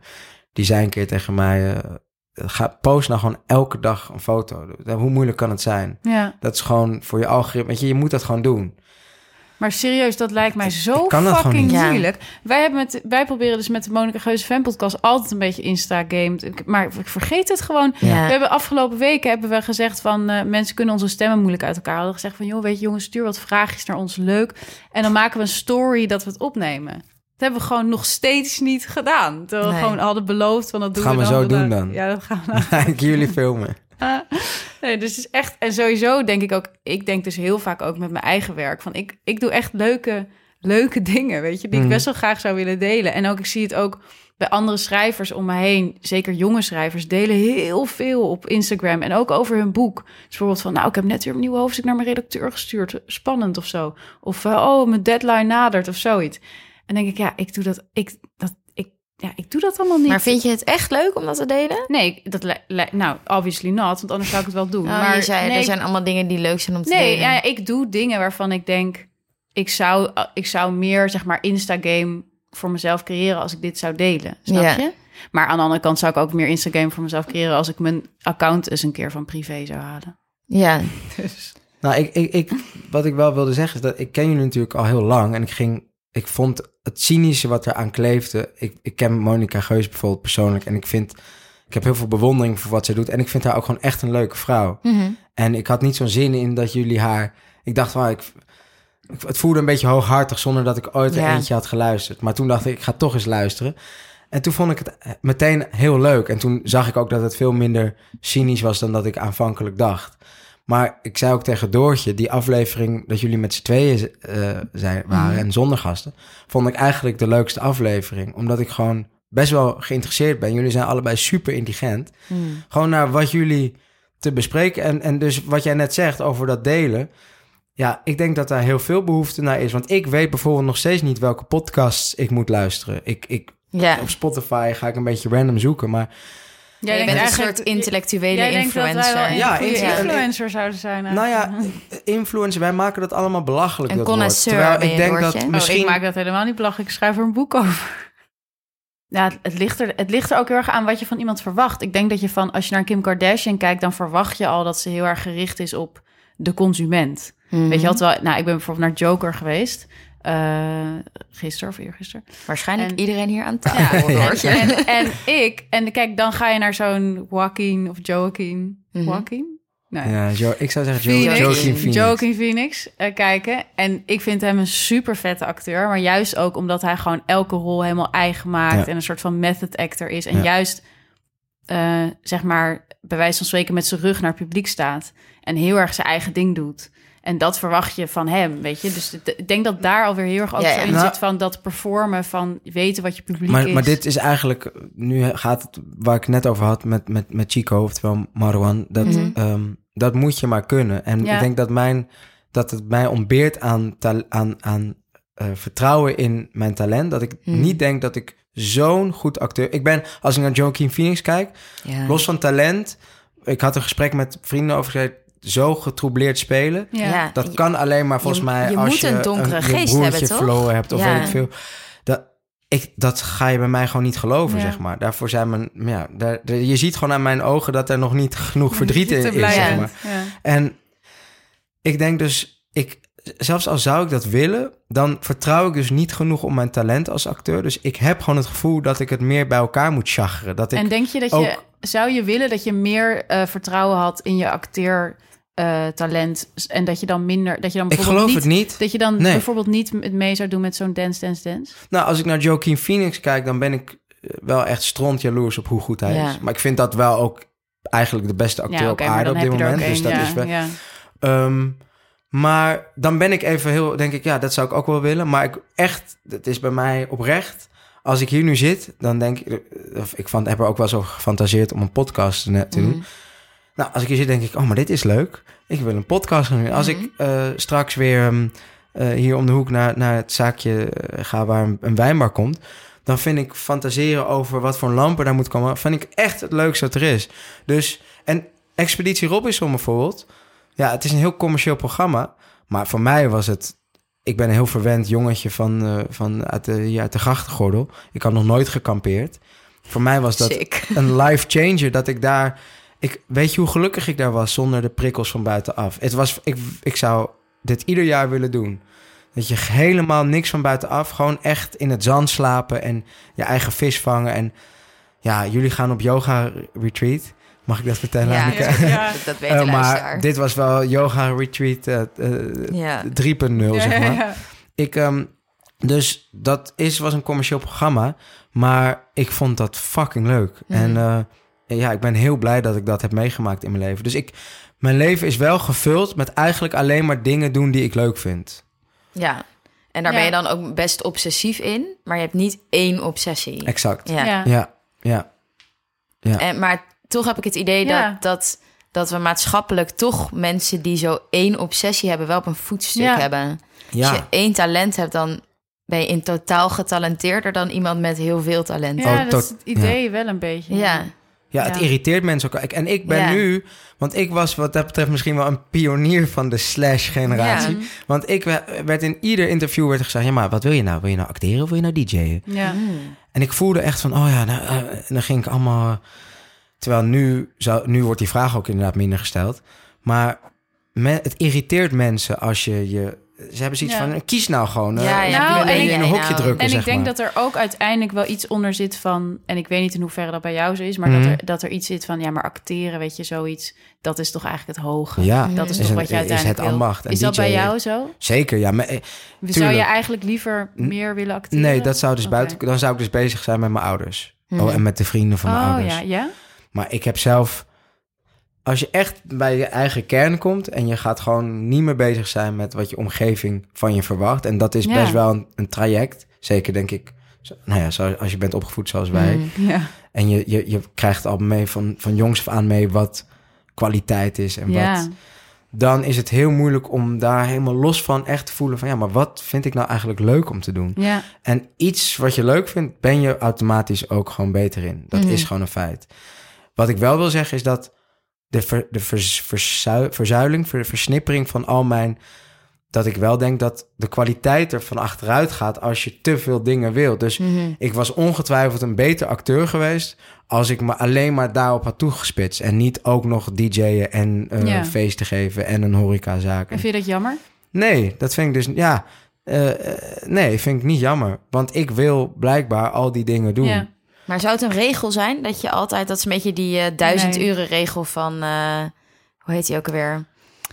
die zei een keer tegen mij, eh, ga, post nou gewoon elke dag een foto. Hoe moeilijk kan het zijn?
Ja.
Dat is gewoon voor je algoritme, weet je, je moet dat gewoon doen.
Maar serieus, dat lijkt mij zo fucking.
Ja.
moeilijk. Wij, hebben met, wij proberen dus met de Monica Geuze fan podcast altijd een beetje Insta-gamed. Maar ik vergeet het gewoon.
Ja.
We hebben afgelopen weken hebben we gezegd van eh, mensen kunnen onze stemmen moeilijk uit elkaar. We hadden gezegd van joh, weet je jongens, stuur wat vraagjes naar ons, leuk. En dan maken we een story dat we het opnemen. Dat hebben we gewoon nog steeds niet gedaan. Terwijl we gewoon hadden beloofd van dat doen
Gaan we
dan
zo
vandaag.
doen dan.
Ja, dat gaan we.
ik jullie filmen.
Nee, dus is echt... En sowieso denk ik ook... Ik denk dus heel vaak ook met mijn eigen werk. Van ik, ik doe echt leuke, leuke dingen, weet je. Die ik
Mhm.
best wel graag zou willen delen. En ook, ik zie het ook bij andere schrijvers om me heen. Zeker jonge schrijvers delen heel veel op Instagram. En ook over hun boek. Dus bijvoorbeeld van... Nou, ik heb net weer een nieuw hoofdstuk naar mijn redacteur gestuurd. Spannend of zo. Of eh, oh, mijn deadline nadert of zoiets. En denk ik, ja, ik doe dat... Ik, dat ja, ik doe dat allemaal niet.
Maar vind je het echt leuk om dat te delen?
Nee, dat nou, obviously not, want anders zou ik het wel doen.
Oh,
maar
je zei,
nee,
er zijn allemaal dingen die leuk zijn om te
nee,
delen.
ja, ik doe dingen waarvan ik denk, ik zou, ik zou meer zeg maar Instagame voor mezelf creëren als ik dit zou delen, snap
Ja.
je? Maar aan de andere kant zou ik ook meer Instagram voor mezelf creëren als ik mijn account eens een keer van privé zou halen.
ja.
Dus
Nou, ik, ik, ik, wat ik wel wilde zeggen is dat ik ken jullie natuurlijk al heel lang. En ik ging, ik vond het cynische wat eraan kleefde. Ik, ik ken Monica Geus bijvoorbeeld persoonlijk. En ik vind, ik heb heel veel bewondering voor wat zij doet. En ik vind haar ook gewoon echt een leuke vrouw.
Mhm.
En ik had niet zo'n zin in dat jullie haar. Ik dacht wel, ik, het voelde een beetje hooghartig zonder dat ik ooit er eentje had geluisterd. Maar toen dacht ik, ik ga toch eens luisteren. En toen vond ik het meteen heel leuk. En toen zag ik ook dat het veel minder cynisch was dan dat ik aanvankelijk dacht. Maar ik zei ook tegen Doortje, die aflevering dat jullie met z'n tweeën eh, zijn, waren
Mhm.
en zonder gasten, vond ik eigenlijk de leukste aflevering. Omdat ik gewoon best wel geïnteresseerd ben. Jullie zijn allebei super intelligent.
Mhm.
Gewoon naar wat jullie te bespreken. En, en dus wat jij net zegt over dat delen. Ja, ik denk dat daar heel veel behoefte naar is. Want ik weet bijvoorbeeld nog steeds niet welke podcasts ik moet luisteren. Ik, ik, op Spotify ga ik een beetje random zoeken. Maar
Jij
denkt
bent een soort intellectuele
Jij denkt dat wij wel
influencer.
Ja,
influencer zouden zijn.
nou ja, influencer, wij maken dat allemaal belachelijk.
Een
dat woord. Terwijl ik
je,
denk dat
Oh,
Oh,
misschien...
ik maak dat helemaal niet belachelijk. Ik schrijf er een boek over. Ja, het, ligt er, het ligt er ook heel erg aan wat je van iemand verwacht. Ik denk dat je van, als je naar Kim Kardashian kijkt, dan verwacht je al dat ze heel erg gericht is op de consument.
Mhm.
Weet je wel, nou, ik ben bijvoorbeeld naar Joker geweest. Eh gisteren of eergisteren.
Waarschijnlijk
En-
iedereen hier aan
Ja,
tafel.
en,
Doortje.
en, en ik, en kijk, dan ga je naar zo'n Joaquin of Joaquin.
Mhm.
Joaquin? Nee.
Ja, Jo- ik zou zeggen
Phoenix,
Joaquin Phoenix.
Joaquin Phoenix eh, kijken. En ik vind hem een super vette acteur. Maar juist ook omdat hij gewoon elke rol helemaal eigen maakt.
Ja.
En een soort van method actor is. En
Ja.
juist, eh, zeg maar, bij wijze van spreken met zijn rug naar het publiek staat. En heel erg zijn eigen ding doet. En dat verwacht je van hem, weet je. Dus ik denk dat daar alweer heel erg ook
Ja,
zo
ja.
in
Nou-
zit van dat performen. Van weten wat je publiek
Maar,
is.
maar dit is eigenlijk, nu gaat het waar ik net over had met, met, met Chico, oftewel Marwan, dat,
Mhm.
ehm, dat moet je maar kunnen. En
Ja.
ik denk dat, mijn, dat het mij ontbeert aan, aan, aan eh, vertrouwen in mijn talent. Dat ik
Mhm.
niet denk dat ik zo'n goed acteur... Ik ben, als ik naar Joaquin Phoenix kijk, los van talent... Ik had een gesprek met vrienden over gezegd, zo getroubleerd spelen...
Ja.
Ja.
Dat kan alleen maar volgens
Je-
mij
je
als
moet
je
een donkere
je
geest hebben, toch?
verloren hebt of
Ja.
weet ik veel. Dat, ik, dat ga je bij mij gewoon niet geloven,
Ja.
zeg maar. Daarvoor zijn mijn, ja, daar, je ziet gewoon aan mijn ogen dat er nog niet genoeg verdriet in is, zeg maar.
Ja.
En ik denk dus, ik, zelfs al zou ik dat willen, dan vertrouw ik dus niet genoeg op mijn talent als acteur. Dus ik heb gewoon het gevoel dat ik het meer bij elkaar moet chagren. Dat ik,
En denk je dat je, zou je willen dat je meer eh, vertrouwen had in je acteer eh, talent en dat je dan minder, dat je dan
ik
bijvoorbeeld
geloof
niet,
het niet.
dat je dan
Nee.
bijvoorbeeld niet het mee zou doen met zo'n dance, dance, dance.
Nou, als ik naar Joaquin Phoenix kijk, dan ben ik eh, wel echt stront jaloers op hoe goed hij
Ja.
is. Maar ik vind dat wel ook eigenlijk de beste acteur
Ja,
op aarde op dit moment. Dus dat
ja,
is wel.
ja.
Ehm, maar dan ben ik even heel, denk ik, ja, dat zou ik ook wel willen. Maar ik echt, het is bij mij oprecht. Als ik hier nu zit, dan denk ik, eh, of ik van, heb er ook wel zo gefantaseerd om een podcast te te doen. Nou, als ik hier zit, denk ik, oh, maar dit is leuk. Ik wil een podcast gaan doen. Als
Mhm.
ik eh, straks weer ehm, eh, hier om de hoek naar, naar het zaakje eh, ga waar een, een wijnbar komt, dan vind ik fantaseren over wat voor lampen daar moet komen, vind ik echt het leukste dat er is. Dus, en Expeditie Robinson bijvoorbeeld, ja, het is een heel commercieel programma, maar voor mij was het, ik ben een heel verwend jongetje van, van uit, de, hier uit de grachtengordel. Ik had nog nooit gekampeerd. Voor mij was dat
Sick.
een life changer dat ik daar. Ik weet je hoe gelukkig ik daar was zonder de prikkels van buitenaf. Het was, ik, ik zou dit ieder jaar willen doen. Dat je helemaal niks van buitenaf, gewoon echt in het zand slapen en je eigen vis vangen. En ja, jullie gaan op yoga retreat. Mag ik dat vertellen?
Ja,
Anneke?
ja, ja.
dat, dat weet
Eh,
de
maar
luisteraar.
dit was wel yoga retreat eh, eh,
Ja.
3.0, zeg maar.
Ja.
Ik, ehm, dus dat is, was een commercieel programma. Maar ik vond dat fucking leuk.
Mhm.
En ja, ik ben heel blij dat ik dat heb meegemaakt in mijn leven. Dus ik, mijn leven is wel gevuld met eigenlijk alleen maar dingen doen die ik leuk vind.
Ja. En daar
Ja.
ben je dan ook best obsessief in, maar je hebt niet één obsessie.
Exact.
Ja.
Ja.
Ja, ja. Ja.
En, maar toch heb ik het idee
Ja.
dat, dat, dat we maatschappelijk toch mensen die zo één obsessie hebben, wel op een voetstuk
Ja.
hebben. Als je één talent hebt, dan ben je in totaal getalenteerder dan iemand met heel veel talent.
Ja,
Oh,
dat is het idee wel een beetje.
Ja.
Ja het
Ja.
irriteert mensen ook. En ik ben
Ja.
nu, want ik was wat dat betreft misschien wel een pionier van de slash-generatie.
Ja.
Want ik we- werd in ieder interview werd gezegd, ja maar wat wil je nou? Wil je nou acteren of wil je nou DJ'en?
Ja.
Mm.
En ik voelde echt van, oh ja, nou, eh, en dan ging ik allemaal... Terwijl nu, zou, nu wordt die vraag ook inderdaad minder gesteld. Maar me- het irriteert mensen als je je... Ze hebben zoiets
Ja.
van, kies nou gewoon. eh,
Ja, ja,
Nou, en
je
ik-
in een hokje
nou,
drukken,
En
zeg
ik denk
maar.
dat er ook uiteindelijk wel iets onder zit van... en ik weet niet in hoeverre dat bij jou zo is... maar
Mhm.
dat, er, dat er iets zit van... ja, maar acteren, weet je, zoiets... dat is toch eigenlijk het hoge.
Ja,
Dat is
is
toch
een-
wat je
is
uiteindelijk
het
wil.
ambacht. En
Is dat bij jou zo?
Zeker, ja. Maar, eh,
Zou je eigenlijk liever meer willen acteren?
nee, dat zou dus buiten... Dan zou ik dus bezig zijn met mijn ouders.
Mhm.
Oh, en met de vrienden van mijn
Oh,
ouders.
ja, ja?
Maar ik heb zelf... Als je echt bij je eigen kern komt... en je gaat gewoon niet meer bezig zijn... met wat je omgeving van je verwacht... en dat is
Ja.
best wel een, een traject. Zeker denk ik... Nou ja, zo, als je bent opgevoed zoals wij...
Mm.
En je, je, je krijgt al mee van, van jongs af aan mee... wat kwaliteit is en wat... dan is het heel moeilijk om daar helemaal los van echt te voelen... van ja, maar wat vind ik nou eigenlijk leuk om te doen? En iets wat je leuk vindt, ben je automatisch ook gewoon beter in. Dat
Mhm.
is gewoon een feit. Wat ik wel wil zeggen is dat de, ver, de vers- verzui- verzuiling, ver- versnippering van al mijn... dat ik wel denk dat de kwaliteit er van achteruit gaat als je te veel dingen wil. Dus
Mhm.
ik was ongetwijfeld een beter acteur geweest... als ik me alleen maar daarop had toegespitst... en niet ook nog DJ'en en
Ja.
feesten geven en een horecazaak.
En vind je dat jammer?
Nee, dat vind ik dus... Ja, eh, eh, nee, vind ik niet jammer. Want ik wil blijkbaar al die dingen doen.
Maar zou het een regel zijn dat je altijd, dat is een beetje die eh, duizend
Nee.
uren regel van, eh, hoe heet die ook alweer?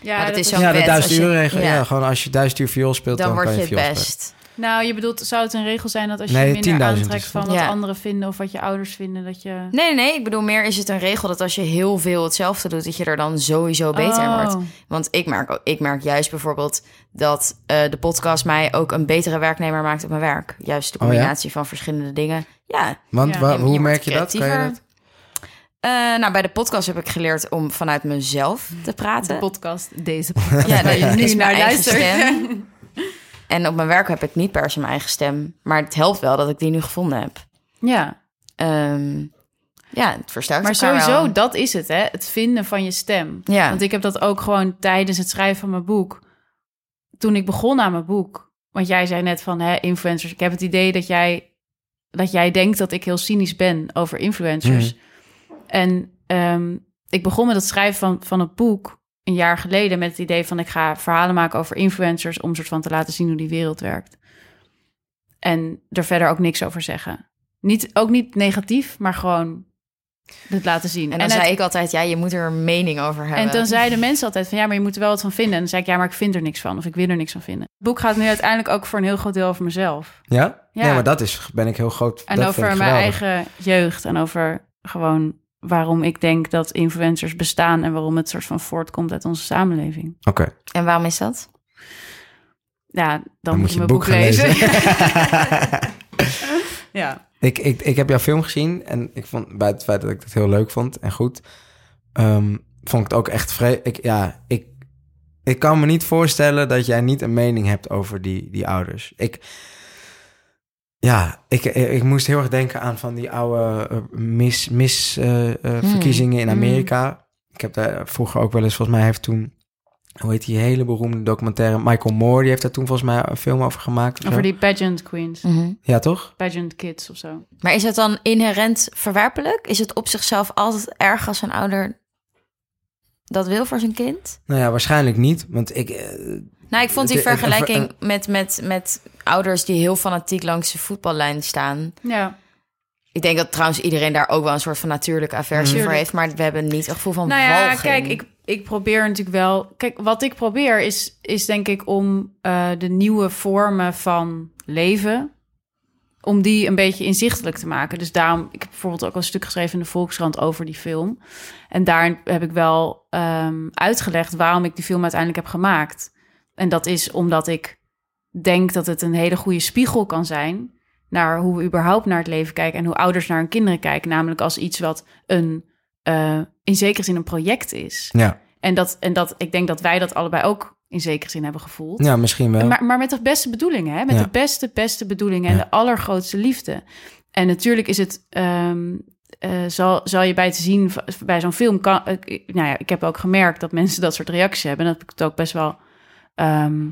Ja,
dat is zo-
Ja, de duizend uur regel. Ja.
ja.
gewoon als je duizend uur viool speelt, dan,
Dan word
kan
je
je
het
spelen.
Nou, je bedoelt, zou het een regel zijn dat als je
Nee,
minder
10.000
aantrekt van wat
Ja.
anderen vinden of wat je ouders vinden, dat je...
Nee, nee, nee. Ik bedoel, meer is het een regel dat als je heel veel hetzelfde doet, dat je er dan sowieso beter in
Oh.
wordt. Want ik merk, ook- ik merk juist bijvoorbeeld dat eh, de podcast mij ook een betere werknemer maakt op mijn werk. Juist de
Oh ja?
combinatie van verschillende dingen. Ja.
Want
Ja.
wa-
Je- je
hoe merk je dat? Kan je dat?
Eh, nou, bij de podcast heb ik geleerd om vanuit mezelf te
De
praten.
podcast, deze podcast.
Ja,
waar je
dat
nu
is
naar
mijn eigen
luistert.
En op mijn werk heb ik niet per se mijn eigen stem. Maar het helpt wel dat ik die nu gevonden heb.
Ja,
Ehm, ja, het versterkt
maar sowieso,
wel.
dat is het, hè? Het vinden van je stem.
Ja.
Want ik heb dat ook gewoon tijdens het schrijven van mijn boek. Toen ik begon aan mijn boek. Want jij zei net van, hè, influencers. Ik heb het idee dat jij dat jij denkt dat ik heel cynisch ben over influencers. En ehm, ik begon met het schrijven van, van een boek een jaar geleden met het idee van ik ga verhalen maken over influencers om soort van te laten zien hoe die wereld werkt. En er verder ook niks over zeggen. Niet, ook niet negatief, maar gewoon het laten zien.
En dan
het-
zei ik altijd, ja, je moet er een mening over hebben.
en dan zeiden mensen altijd van ja, maar je moet er wel wat van vinden. En dan zei ik ja, maar ik vind er niks van of ik wil er niks van vinden. Het boek gaat nu uiteindelijk ook voor een heel groot deel over mezelf.
Ja?
Ja.
Maar dat is, ben ik heel groot.
En
dat
over mijn
geweldig.
eigen jeugd en over gewoon waarom ik denk dat influencers bestaan en waarom het soort van voortkomt uit onze samenleving.
Oké.
En waarom is dat?
Ja, dan, moet je mijn boek, lezen. ja.
ik, ik, ik heb jouw film gezien en ik vond, bij het feit dat ik het heel leuk vond en goed, ehm, vond ik het ook echt vrij. Ik, ja, ik, ik kan me niet voorstellen dat jij niet een mening hebt over die, die ouders. Ik, ja, ik, ik, moest heel erg denken aan van die oude eh, mis, mis eh, eh, verkiezingen in
Hmm.
Amerika. Ik heb daar vroeger ook wel eens, volgens mij heeft toen, hoe heet die hele beroemde documentaire, Michael Moore, die heeft daar toen volgens mij een film over gemaakt. zo.
Over die pageant queens.
Mhm.
Ja, toch?
Pageant kids of zo.
Maar is het dan inherent verwerpelijk? Is het op zichzelf altijd erg als een ouder dat wil voor zijn kind?
Nou ja, waarschijnlijk niet. Want ik.
Nou, ik vond die vergelijking met, met, met ouders die heel fanatiek langs de voetballijn staan.
Ja.
Ik denk dat trouwens iedereen daar ook wel een soort van natuurlijke aversie voor heeft. Maar we hebben niet een gevoel van
Nou ja,
walging.
kijk, ik, ik probeer natuurlijk wel. Kijk, wat ik probeer is, is denk ik om eh, de nieuwe vormen van leven. Om die een beetje inzichtelijk te maken. Dus daarom, ik heb bijvoorbeeld ook een stuk geschreven in de Volkskrant over die film. En daar heb ik wel ehm, uitgelegd waarom ik die film uiteindelijk heb gemaakt. En dat is omdat ik denk dat het een hele goede spiegel kan zijn naar hoe we überhaupt naar het leven kijken en hoe ouders naar hun kinderen kijken. Namelijk als iets wat een eh, in zekere zin een project is.
ja.
En, dat, en dat ik denk dat wij dat allebei ook in zekere zin hebben gevoeld.
ja, misschien wel.
Maar, maar met de beste bedoelingen, hè? met
Ja.
de beste, beste bedoelingen en
Ja.
de allergrootste liefde. En natuurlijk is het, ehm, eh, zal, zal je bij te zien bij zo'n film, kan, eh, nou ja, ik heb ook gemerkt dat mensen dat soort reacties hebben. En heb ik het ook best wel ehm,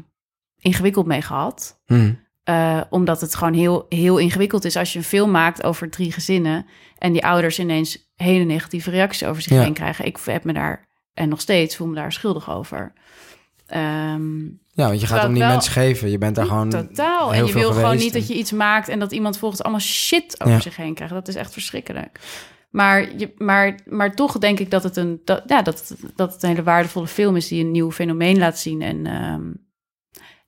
ingewikkeld mee gehad.
Hm.
Eh, omdat het gewoon heel, heel ingewikkeld is als je een film maakt over drie gezinnen en die ouders ineens hele negatieve reacties over zich
Ja.
heen krijgen. Ik heb me daar, en nog steeds, voel me daar schuldig over. Ehm,
Ja, want je gaat hem niet
wel-
mensen geven. Je bent daar gewoon.
totaal. En je wil gewoon niet dat je iets maakt en dat iemand volgens allemaal shit over
Ja.
zich heen krijgt. Dat is echt verschrikkelijk. Maar, je, maar, maar toch denk ik dat het, een, dat, ja, dat, het- dat het een hele waardevolle film is die een nieuw fenomeen laat zien. En ehm,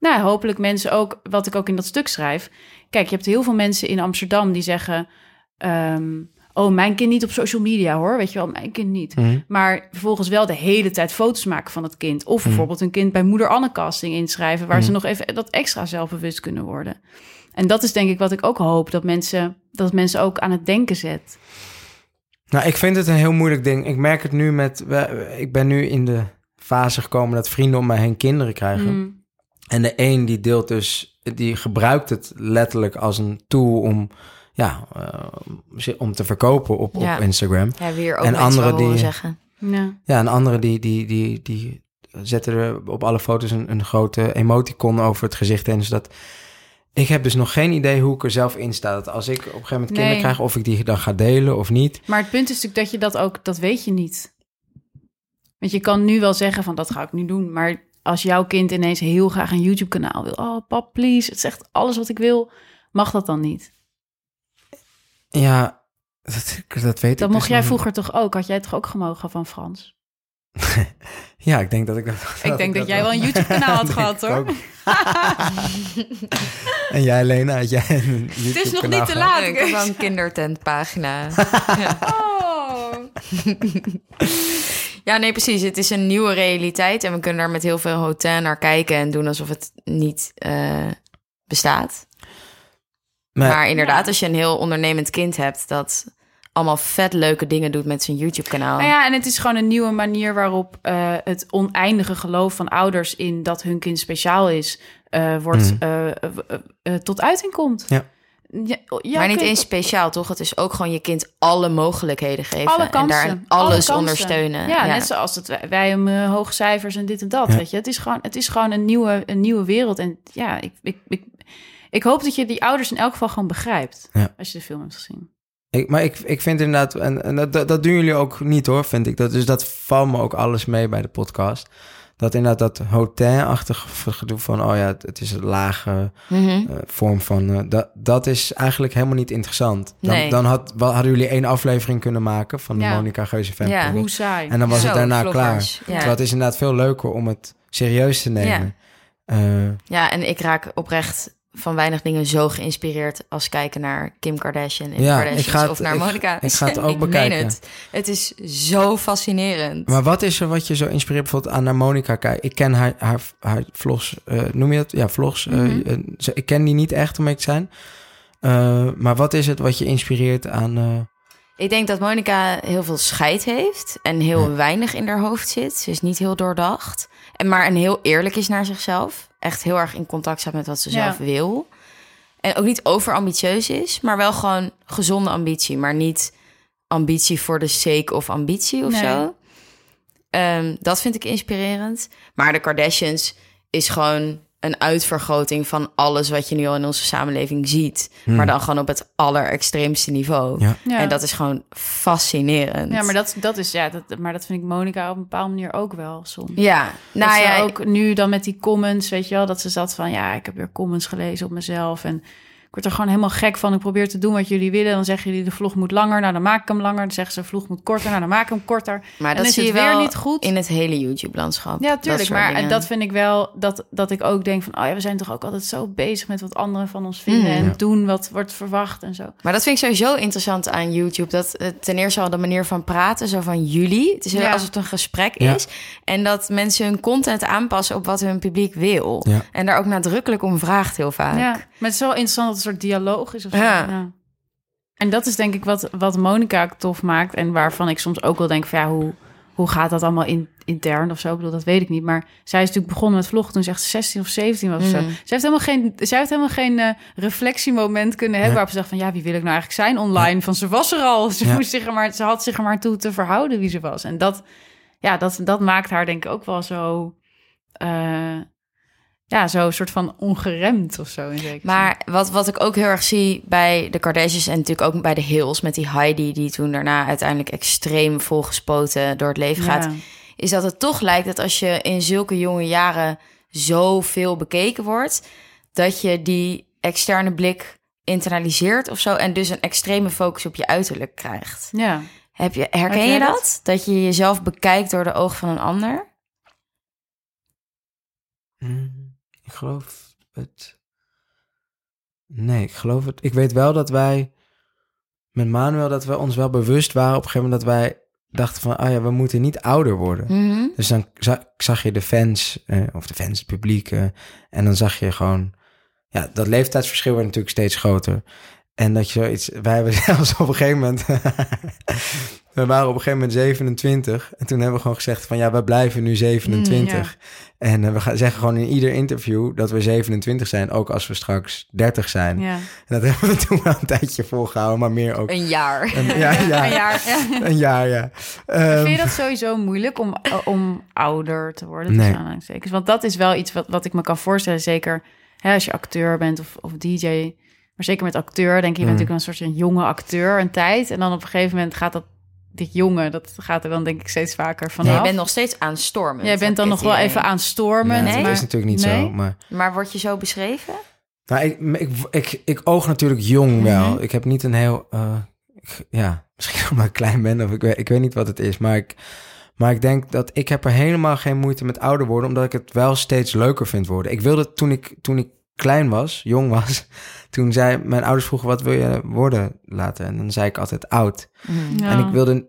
nou, hopelijk mensen ook, wat ik ook in dat stuk schrijf. Kijk, je hebt heel veel mensen in Amsterdam die zeggen... ehm, oh, mijn kind niet op social media hoor. Weet je wel, mijn kind niet.
Hm.
Maar vervolgens wel de hele tijd foto's maken van het kind. Of bijvoorbeeld een kind bij moeder Anne casting inschrijven... waar ze nog even dat extra zelfbewust kunnen worden. En dat is denk ik wat ik ook hoop. Dat mensen, dat mensen ook aan het denken zet.
Nou, ik vind het een heel moeilijk ding. Ik merk het nu met. Ik ben nu in de fase gekomen dat vrienden om mij heen kinderen krijgen. En de een die deelt dus. Die gebruikt het letterlijk als een tool om. Ja, eh, om te verkopen op,
Ja.
op Instagram.
Ja, weer ook
En anderen die-
zeggen.
Ja.
Ja, en anderen die, die, die, die zetten er op alle foto's een, een grote emoticon over het gezicht heen. Dus dat... Ik heb dus nog geen idee hoe ik er zelf in sta. Dat als ik op een gegeven moment kinderen
Nee.
krijg, of ik die dan ga delen of niet.
Maar het punt is natuurlijk dat je dat ook... dat weet je niet. Want je kan nu wel zeggen van dat ga ik nu doen. Maar als jouw kind ineens heel graag een YouTube-kanaal wil... oh, pap, please, het zegt alles wat ik wil... mag dat dan niet?
Ja, dat, dat weet ik
Dat
dus
mocht jij
nog
vroeger toch ook? Had jij toch ook gemogen van Frans?
Ja, ik denk dat ik dat...
Ik denk dat jij wel een YouTube-kanaal had gehad, hoor.
ook. en jij, Lena, had jij een
Het is nog niet te
gehad?
laat.
Ik heb wel een kindertentpagina.
Oh.
Ja, nee, precies. Het is een nieuwe realiteit en we kunnen daar met heel veel hotel naar kijken en doen alsof het niet eh, bestaat.
Maar,
Maar inderdaad,
Ja.
als je een heel ondernemend kind hebt dat allemaal vet leuke dingen doet met zijn YouTube-kanaal.
Nou ja, en het is gewoon een nieuwe manier waarop eh, het oneindige geloof van ouders in dat hun kind speciaal is, eh, wordt, eh, tot uiting komt.
Ja.
Ja, ja,
maar niet eens speciaal, toch? Het is ook gewoon je kind alle mogelijkheden geven.
alle
en
kansen.
daarin
alle
alles
kansen.
ondersteunen.
Ja, net zoals het, wij- wij hem eh, hoge cijfers en dit en dat.
Ja.
Weet je, het is gewoon, het is gewoon een nieuwe, een nieuwe wereld. En ja, ik, ik, ik, ik hoop dat je die ouders in elk geval gewoon begrijpt
Ja.
als je de film hebt gezien.
Ik, maar ik, ik vind inderdaad, en, en dat, dat, dat doen jullie ook niet hoor, vind ik. Dat, dus dat valt me ook alles mee bij de podcast. Dat inderdaad dat hotel-achtige gedoe van, oh ja, het, het is een lage
Mhm.
eh, vorm van, eh, dat, dat is eigenlijk helemaal niet interessant. Dan,
Nee.
dan had, wel, hadden jullie één aflevering kunnen maken van de
Ja.
Monica Geuze fan
Ja.
podcast.
Hoe saai.
En dan was het daarna
vloggers.
klaar.
Ja.
Terwijl het is inderdaad veel leuker om het serieus te nemen. Eh,
Ja, en ik raak oprecht van weinig dingen zo geïnspireerd als kijken naar Kim Kardashian en
Ja, ik ga het-
of naar
ik-
Monica.
ik ga het ook
meen
bekijken.
Het. het is zo fascinerend.
Maar wat is er wat je zo inspireert bijvoorbeeld aan naar Monica kijken? Ik ken haar, haar, haar vlogs, eh, noem je dat? Ja, vlogs. eh,
Mhm.
eh, ik ken die niet echt om mee te zijn. Maar wat is het wat je inspireert aan...
Ik denk dat Monica heel veel scheid heeft en heel
Ja.
weinig in haar hoofd zit. Ze is niet heel doordacht. En maar een heel eerlijk is naar zichzelf. Echt heel erg in contact staat met wat ze
Ja.
zelf wil. En ook niet overambitieus is, maar wel gewoon gezonde ambitie. Maar niet ambitie voor de sake of ambitie of
Nee.
zo. Ehm, dat vind ik inspirerend. Maar de Kardashians is gewoon een uitvergroting van alles wat je nu al in onze samenleving ziet.
Hmm.
Maar dan gewoon op het allerextreemste niveau.
Ja.
Ja.
En dat is gewoon fascinerend.
Ja, maar dat, dat is ja, dat, maar dat vind ik Monica op een bepaalde manier ook wel soms.
Ja, nou
dat
ja,
ook nu dan met die comments, weet je wel, dat ze zat van ja, ik heb weer comments gelezen op mezelf en word er gewoon helemaal gek van. Ik probeer te doen wat jullie willen. Dan zeggen jullie de vlog moet langer, nou dan maak ik hem langer. Dan zeggen ze de vlog moet korter, nou dan maak ik hem korter.
maar
en
dat
is
zie je
het weer niet goed.
in het hele YouTube-landschap.
Ja, tuurlijk. maar
dingen.
dat vind ik wel, dat, dat ik ook denk van, oh ja, we zijn toch ook altijd zo bezig met wat anderen van ons vinden
Mm.
en
Ja.
doen wat wordt verwacht en zo.
Maar dat vind ik sowieso interessant aan YouTube. Dat eh, ten eerste al de manier van praten, zo van jullie. Het is heel
Ja.
alsof het een gesprek
Ja.
is. En dat mensen hun content aanpassen op wat hun publiek wil.
Ja.
En daar ook nadrukkelijk om vraagt heel vaak.
Ja, maar het is wel interessant soort dialoog is of zo.
Ja.
Ja. En dat is denk ik wat, wat Monica ook tof maakt. En waarvan ik soms ook wel denk van ja, hoe, hoe gaat dat allemaal in, intern of zo? Ik bedoel, dat weet ik niet. Maar zij is natuurlijk begonnen met vloggen toen ze echt 16 of 17 was of zo.
Mm.
Ze heeft helemaal geen, zij heeft helemaal geen eh, reflectiemoment kunnen hebben...
Ja.
waarop ze dacht van ja, wie wil ik nou eigenlijk zijn online? Van ze was er al. Ze,
Ja.
moest zich er maar, ze had zich er maar toe te verhouden wie ze was. En dat, ja, dat, dat maakt haar denk ik ook wel zo... eh, ja, zo soort van ongeremd of zo. In zekere zin.
Maar wat, wat ik ook heel erg zie bij de Kardashians en natuurlijk ook bij de Hills met die Heidi die toen daarna uiteindelijk extreem volgespoten door het leven gaat,
Ja.
is dat het toch lijkt dat als je in zulke jonge jaren zoveel bekeken wordt, dat je die externe blik internaliseert of zo en dus een extreme focus op je uiterlijk krijgt.
Ja.
Heb je, herken
Heb
je dat?
dat?
dat? je jezelf bekijkt door de ogen van een ander?
Hmm, ik geloof het... Nee, ik geloof het... Ik weet wel dat wij met Manuel... dat we ons wel bewust waren op een gegeven moment... dat wij dachten van... ah ja, we moeten niet ouder worden.
Mhm.
Dus dan za- zag je de fans, eh, of de fans, het publiek, eh, en dan zag je gewoon, ja, dat leeftijdsverschil werd natuurlijk steeds groter. En dat je zoiets, wij hebben zelfs op een gegeven moment, we waren op een gegeven moment 27, en toen hebben we gewoon gezegd van, ja, we blijven nu 27. En eh, we gaan zeggen gewoon in ieder interview dat we 27 zijn, ook als we straks 30 zijn.
Ja.
En dat hebben we toen wel een tijdje volgehouden, maar meer ook.
Een jaar.
een- ja, ja,
Een jaar. Ja.
Een jaar, ja. Ehm,
Vind je dat sowieso moeilijk om, om ouder te worden?
Nee.
aanhalingstekens? Want dat is wel iets wat, wat ik me kan voorstellen. Zeker hè, als je acteur bent of, of DJ. Maar zeker met acteur denk je, je bent
Mm.
natuurlijk een soort van jonge acteur een tijd. En dan op een gegeven moment gaat dat, dit jonge, dat gaat er dan denk ik steeds vaker vanaf.
Nee, je bent nog steeds aanstormend.
Jij bent dan nog wel even
nee,
Nee?
dat is natuurlijk niet
Nee?
zo, maar...
Maar word je zo beschreven?
Nou, ik, ik, ik, ik oog natuurlijk jong wel.
Mhm.
Ik heb niet een heel... eh, ik- ja, misschien omdat ik klein ben of ik weet, ik weet niet wat het is. Maar ik, maar ik denk dat ik heb er helemaal geen moeite met ouder worden... omdat ik het wel steeds leuker vind worden. Ik wilde toen ik, toen ik klein was, jong was... toen zei mijn ouders vroegen wat wil je worden later? En dan zei ik altijd oud.
Ja.
En ik wilde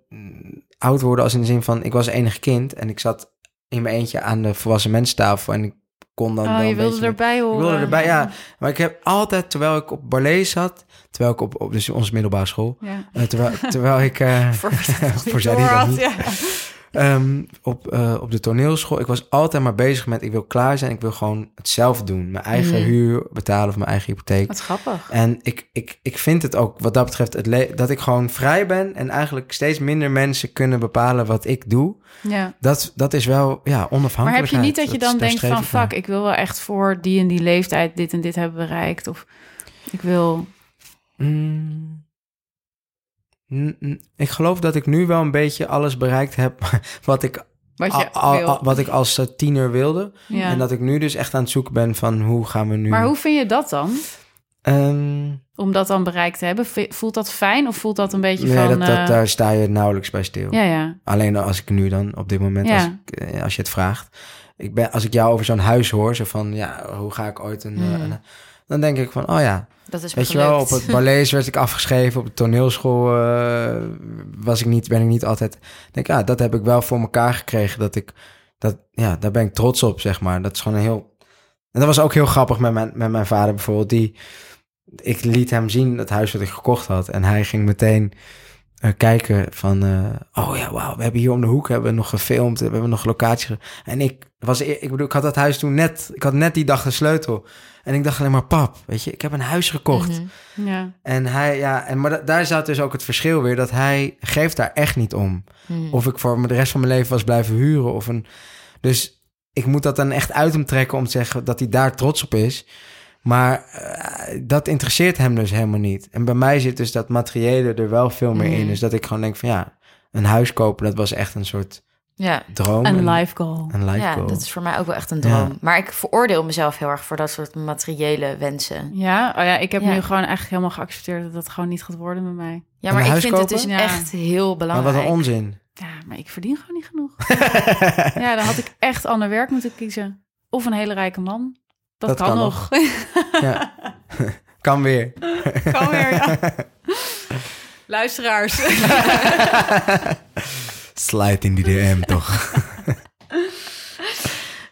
oud worden als in de zin van... ik was enig kind en ik zat in mijn eentje aan de volwassen menstafel... en ik kon dan
Oh,
wel
je wilde
beetje...
erbij horen.
Ik wilde erbij, ja. Maar ik heb altijd, terwijl ik op Barley zat, terwijl ik op, op dus onze middelbare school,
Ja.
eh, terwijl, terwijl ik, eh,
Voor,
voor zij die dat niet,
Ja.
Ehm, op, eh, op de toneelschool. Ik was altijd maar bezig met... ik wil klaar zijn, ik wil gewoon het zelf doen. Mijn eigen
Mhm.
huur betalen of mijn eigen hypotheek.
Wat grappig.
En ik, ik, ik vind het ook wat dat betreft... Het dat ik gewoon vrij ben... en eigenlijk steeds minder mensen kunnen bepalen wat ik doe.
Ja.
Dat, dat is wel ja,
Maar
onafhankelijkheid.
heb je niet dat je dan denkt van... fuck, ik wil wel echt voor die en die leeftijd dit en dit hebben bereikt. Of ik wil...
Mm. Mm, mm. Ik geloof dat ik nu wel een beetje alles bereikt heb... wat ik,
Wat je
al- wat ik als eh, tiener wilde.
ja.
En dat ik nu dus echt aan het zoeken ben van... hoe gaan we nu...
Maar hoe vind je dat dan?
Ehm,
Om dat dan bereikt te hebben? Voelt dat fijn of voelt dat een beetje
nee,
van...
dat, dat,
eh,
daar sta je nauwelijks bij stil.
Ja, ja.
Alleen als ik nu dan, op dit moment, als, ik, eh, als je het vraagt. Ik ben, als ik jou over zo'n huis hoor, zo van, ja, hoe ga ik ooit een...
Hmm.
een- dan denk ik van, oh ja,
Dat is
weet je wel, op het ballet werd ik afgeschreven, op de toneelschool eh, was ik niet, ben ik niet altijd... denk, ja, dat heb ik wel voor elkaar gekregen, dat ik, dat, ja, daar ben ik trots op, zeg maar. Dat is gewoon een heel... En dat was ook heel grappig met mijn, met mijn vader bijvoorbeeld, die... Ik liet hem zien het huis wat ik gekocht had. En hij ging meteen kijken van... eh, oh ja, wauw, we hebben hier om de hoek hebben we nog gefilmd. We hebben nog locaties. ge- En ik was... e- Ik bedoel, ik had dat huis toen net... Ik had net die dag de sleutel. En ik dacht alleen maar, pap, weet je, ik heb een huis gekocht.
Mhm.
ja.
En hij, ja, en maar da- daar zat dus ook het verschil weer... dat hij geeft daar echt niet om.
Mhm.
Of ik voor de rest van mijn leven was blijven huren of een... Dus ik moet dat dan echt uit hem trekken om te zeggen dat hij daar trots op is. Maar eh, dat interesseert hem dus helemaal niet. En bij mij zit dus dat materiële er wel veel meer in.
Mhm.
Dus dat ik gewoon denk van ja, een huis kopen, dat was echt een soort
Ja.
droom.
Een
en-
life goal.
Een life
ja,
goal.
dat is voor mij ook wel echt een droom.
Ja.
Maar ik veroordeel mezelf heel erg voor dat soort materiële wensen.
Ja? Oh ja, ik heb
Ja.
nu gewoon eigenlijk helemaal geaccepteerd dat dat gewoon niet gaat worden met mij.
Ja, maar ik vind het dus echt heel
maar
belangrijk.
wat een onzin.
Ja, maar ik verdien gewoon niet genoeg. ja, dan had ik echt ander werk moeten kiezen. Of een hele rijke man. Dat,
Dat
kan,
kan
nog.
Ja. kan weer.
kan weer, ja. Luisteraars.
Slide in die DM toch.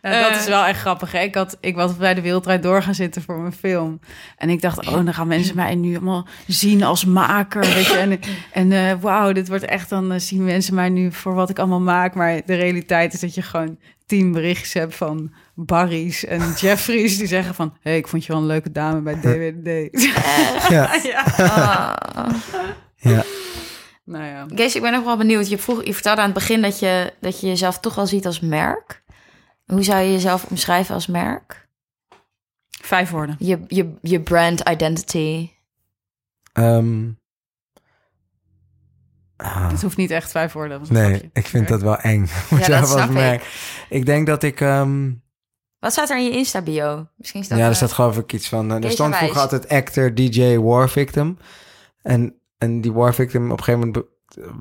Nou, dat is wel echt grappig. Hè? Ik, had, ik was bij de Wereldrijd door gaan zitten voor mijn film. En ik dacht, oh, dan gaan mensen mij nu allemaal zien als maker. Weet je? En, en eh, wauw, dit wordt echt, dan eh, zien mensen mij nu voor wat ik allemaal maak. Maar de realiteit is dat je gewoon tien berichtjes hebt van Barry's en Jeffries. Die zeggen van, hé, hey, ik vond je wel een leuke dame bij DWD.
ja.
ja.
Ah.
ja.
Nou ja.
Kees, ik ben ook wel benieuwd. Je, vroeg, je vertelde aan het begin dat je, dat je jezelf toch wel ziet als merk. Hoe zou je jezelf omschrijven als merk?
Vijf woorden.
Je, je, je brand identity.
Ehm, ah.
Het hoeft niet echt vijf woorden.
Nee, ik vind dat wel eng.
Ja, dat
Zelf als merk.
ik.
Ik denk dat ik... ehm,
Wat staat er in je Insta-bio? Misschien staat
ja, er
er-
staat geloof ik iets van... eh, er stond vroeger altijd actor, DJ, war victim. En, en die war victim, op een gegeven moment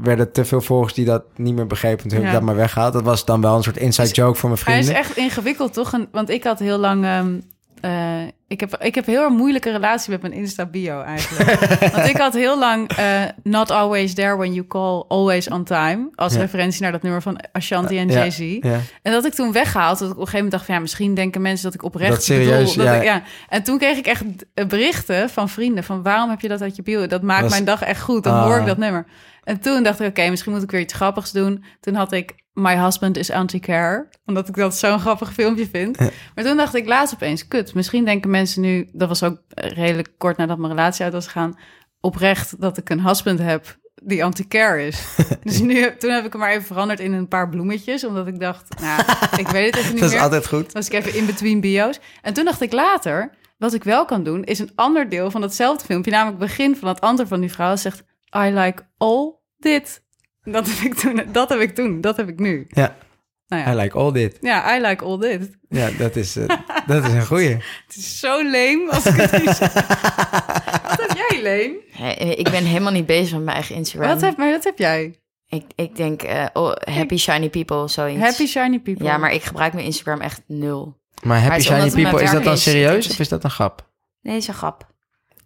werden te veel volgers die dat niet meer begrepen. Toen heb
Ja.
ik dat maar weggehaald. Dat was dan wel een soort inside
Is-
joke voor mijn
Hij
vrienden.
is echt ingewikkeld, toch? En- Want ik had heel lang... ehm, eh, ik, heb, ik heb heel erg moeilijke relatie met mijn Insta-bio eigenlijk. Want ik had heel lang eh, Not Always There When You Call, Always On Time... als
Ja.
referentie naar dat nummer van Ashanti en
Ja,
Jay-Z.
Ja.
En dat ik toen weggehaald, dat ik op een gegeven moment dacht van... ja, misschien denken mensen dat ik oprecht
Dat serieus,
bedoel. Dat ik, ja. En toen kreeg ik echt eh, berichten van vrienden van... waarom heb je dat uit je bio? Dat maakt mijn dag echt goed, dan
Ah.
hoor ik dat nummer. En toen dacht ik, oké, misschien moet ik weer iets grappigs doen. Toen had ik My Husband is Anti-Care. Omdat ik dat zo'n grappig filmpje vind. Maar toen dacht ik laatst opeens, kut. Misschien denken mensen nu... Dat was ook redelijk kort nadat mijn relatie uit was gegaan... oprecht dat ik een husband heb die anti-care is. dus nu, toen heb ik hem maar even veranderd in een paar bloemetjes. Omdat ik dacht, nou, ik weet het even niet
Dat is
meer.
altijd goed.
was ik even in between bio's. En toen dacht ik later, wat ik wel kan doen, is een ander deel van datzelfde filmpje. Namelijk begin van het antwoord van die vrouw zegt, I like all dit. Dat heb ik toen, dat heb ik toen, dat heb ik nu.
Ja,
Nou
I
ja,
like all dit.
ja I like all dit.
Ja, dat is, eh, dat is een goeie.
Het is zo leem als ik het niet zeg. Wat heb jij, leem?
Ik ben helemaal niet bezig met mijn eigen Instagram.
Wat heb, maar dat heb jij.
Ik, ik denk, eh, oh, happy shiny people, zoiets.
Happy shiny people.
Ja, maar ik gebruik mijn Instagram echt nul.
Maar Happy
is
Shiny People, is dat dan
is.
serieus
is-
of is dat een grap?
Nee, is een grap.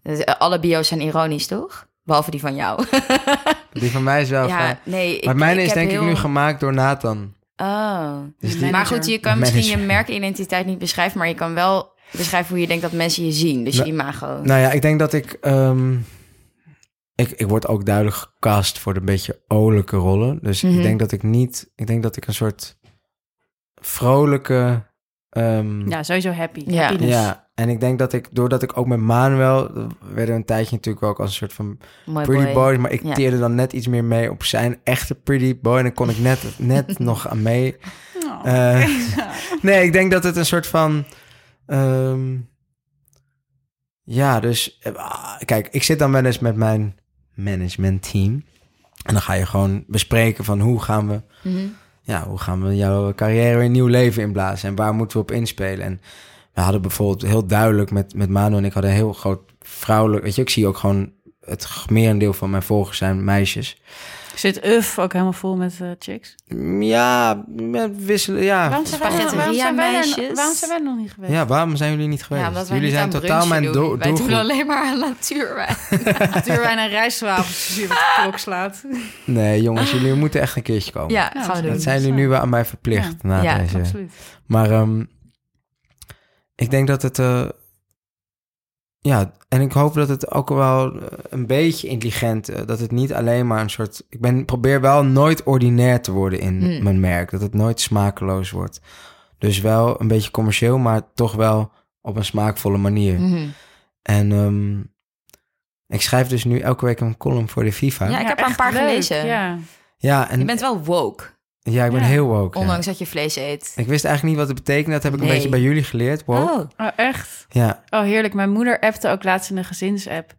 Dus, eh, Alle bio's zijn ironisch, toch? Behalve die van jou.
Die van mij is wel
ja, nee. Ik,
Maar mijn is
heb
denk ik nu gemaakt door Nathan.
Oh.
Dus
Die
Maar goed, je kan misschien je merkidentiteit niet beschrijven, maar je kan wel beschrijven hoe je denkt dat mensen je zien. Dus je
Nou,
imago.
Nou ja, ik denk dat ik... ehm, ik, ik word ook duidelijk gecast voor de beetje olijke rollen. Dus
Mhm.
ik denk dat ik niet... Ik denk dat ik een soort vrolijke... ehm,
Ja, sowieso happy.
Ja.
Happiness.
ja, en ik denk dat ik, doordat ik ook met Manuel, we werden een tijdje natuurlijk ook als een soort van
Mooi
pretty
boy.
boy, maar ik
Ja.
teerde dan net iets meer mee op zijn echte pretty boy en dan kon ik net, net nog aan mee.
Oh.
Eh, nee, ik denk dat het een soort van, ehm, ja, dus eh, ah, kijk, ik zit dan wel eens met mijn managementteam en dan ga je gewoon bespreken van hoe gaan we
Mhm.
Ja, hoe gaan we jouw carrière weer een nieuw leven inblazen en waar moeten we op inspelen? En we hadden bijvoorbeeld heel duidelijk met, met Manu en ik hadden heel groot vrouwelijk, weet je, ik zie ook gewoon het merendeel van mijn volgers zijn meisjes.
Zit UF ook helemaal vol met eh, chicks?
Ja, met wisselen, ja.
Waarom zijn, wij,
Spaghetti
waarom, zijn wij er, waarom zijn wij er nog niet geweest?
Ja, waarom zijn jullie niet geweest?
Ja,
jullie zijn
aan
totaal mijn doel.
Wij doen alleen maar aan natuurwijn.
Natuurwijn en rijstwafels als je op de klok slaat.
Nee, jongens, jullie moeten echt een keertje komen.
Ja,
Ja,
gaan we doen.
Dat zijn jullie nu wel aan mij verplicht na
Ja,
deze.
Absoluut.
Maar ehm, ik denk dat het. eh, ja, en ik hoop dat het ook wel eh, een beetje intelligent. eh, dat het niet alleen maar een soort. Ik ben, probeer wel nooit ordinair te worden in
Hmm.
mijn merk. Dat het nooit smakeloos wordt. Dus wel een beetje commercieel, maar toch wel op een smaakvolle manier.
Mhm.
En ehm, ik schrijf dus nu elke week een column voor de FIFA.
Ja,
Ja,
ik heb er een paar
leuk,
gelezen.
Ja.
en
Je bent wel woke,
ja, ik ben
Ja.
heel woke. ja.
ondanks dat je vlees eet.
Ik wist eigenlijk niet wat het betekende. Dat heb ik een beetje bij jullie geleerd. Woke.
Oh,
Oh, echt?
Ja,
Oh, heerlijk. Mijn moeder appte ook laatst in een gezinsapp.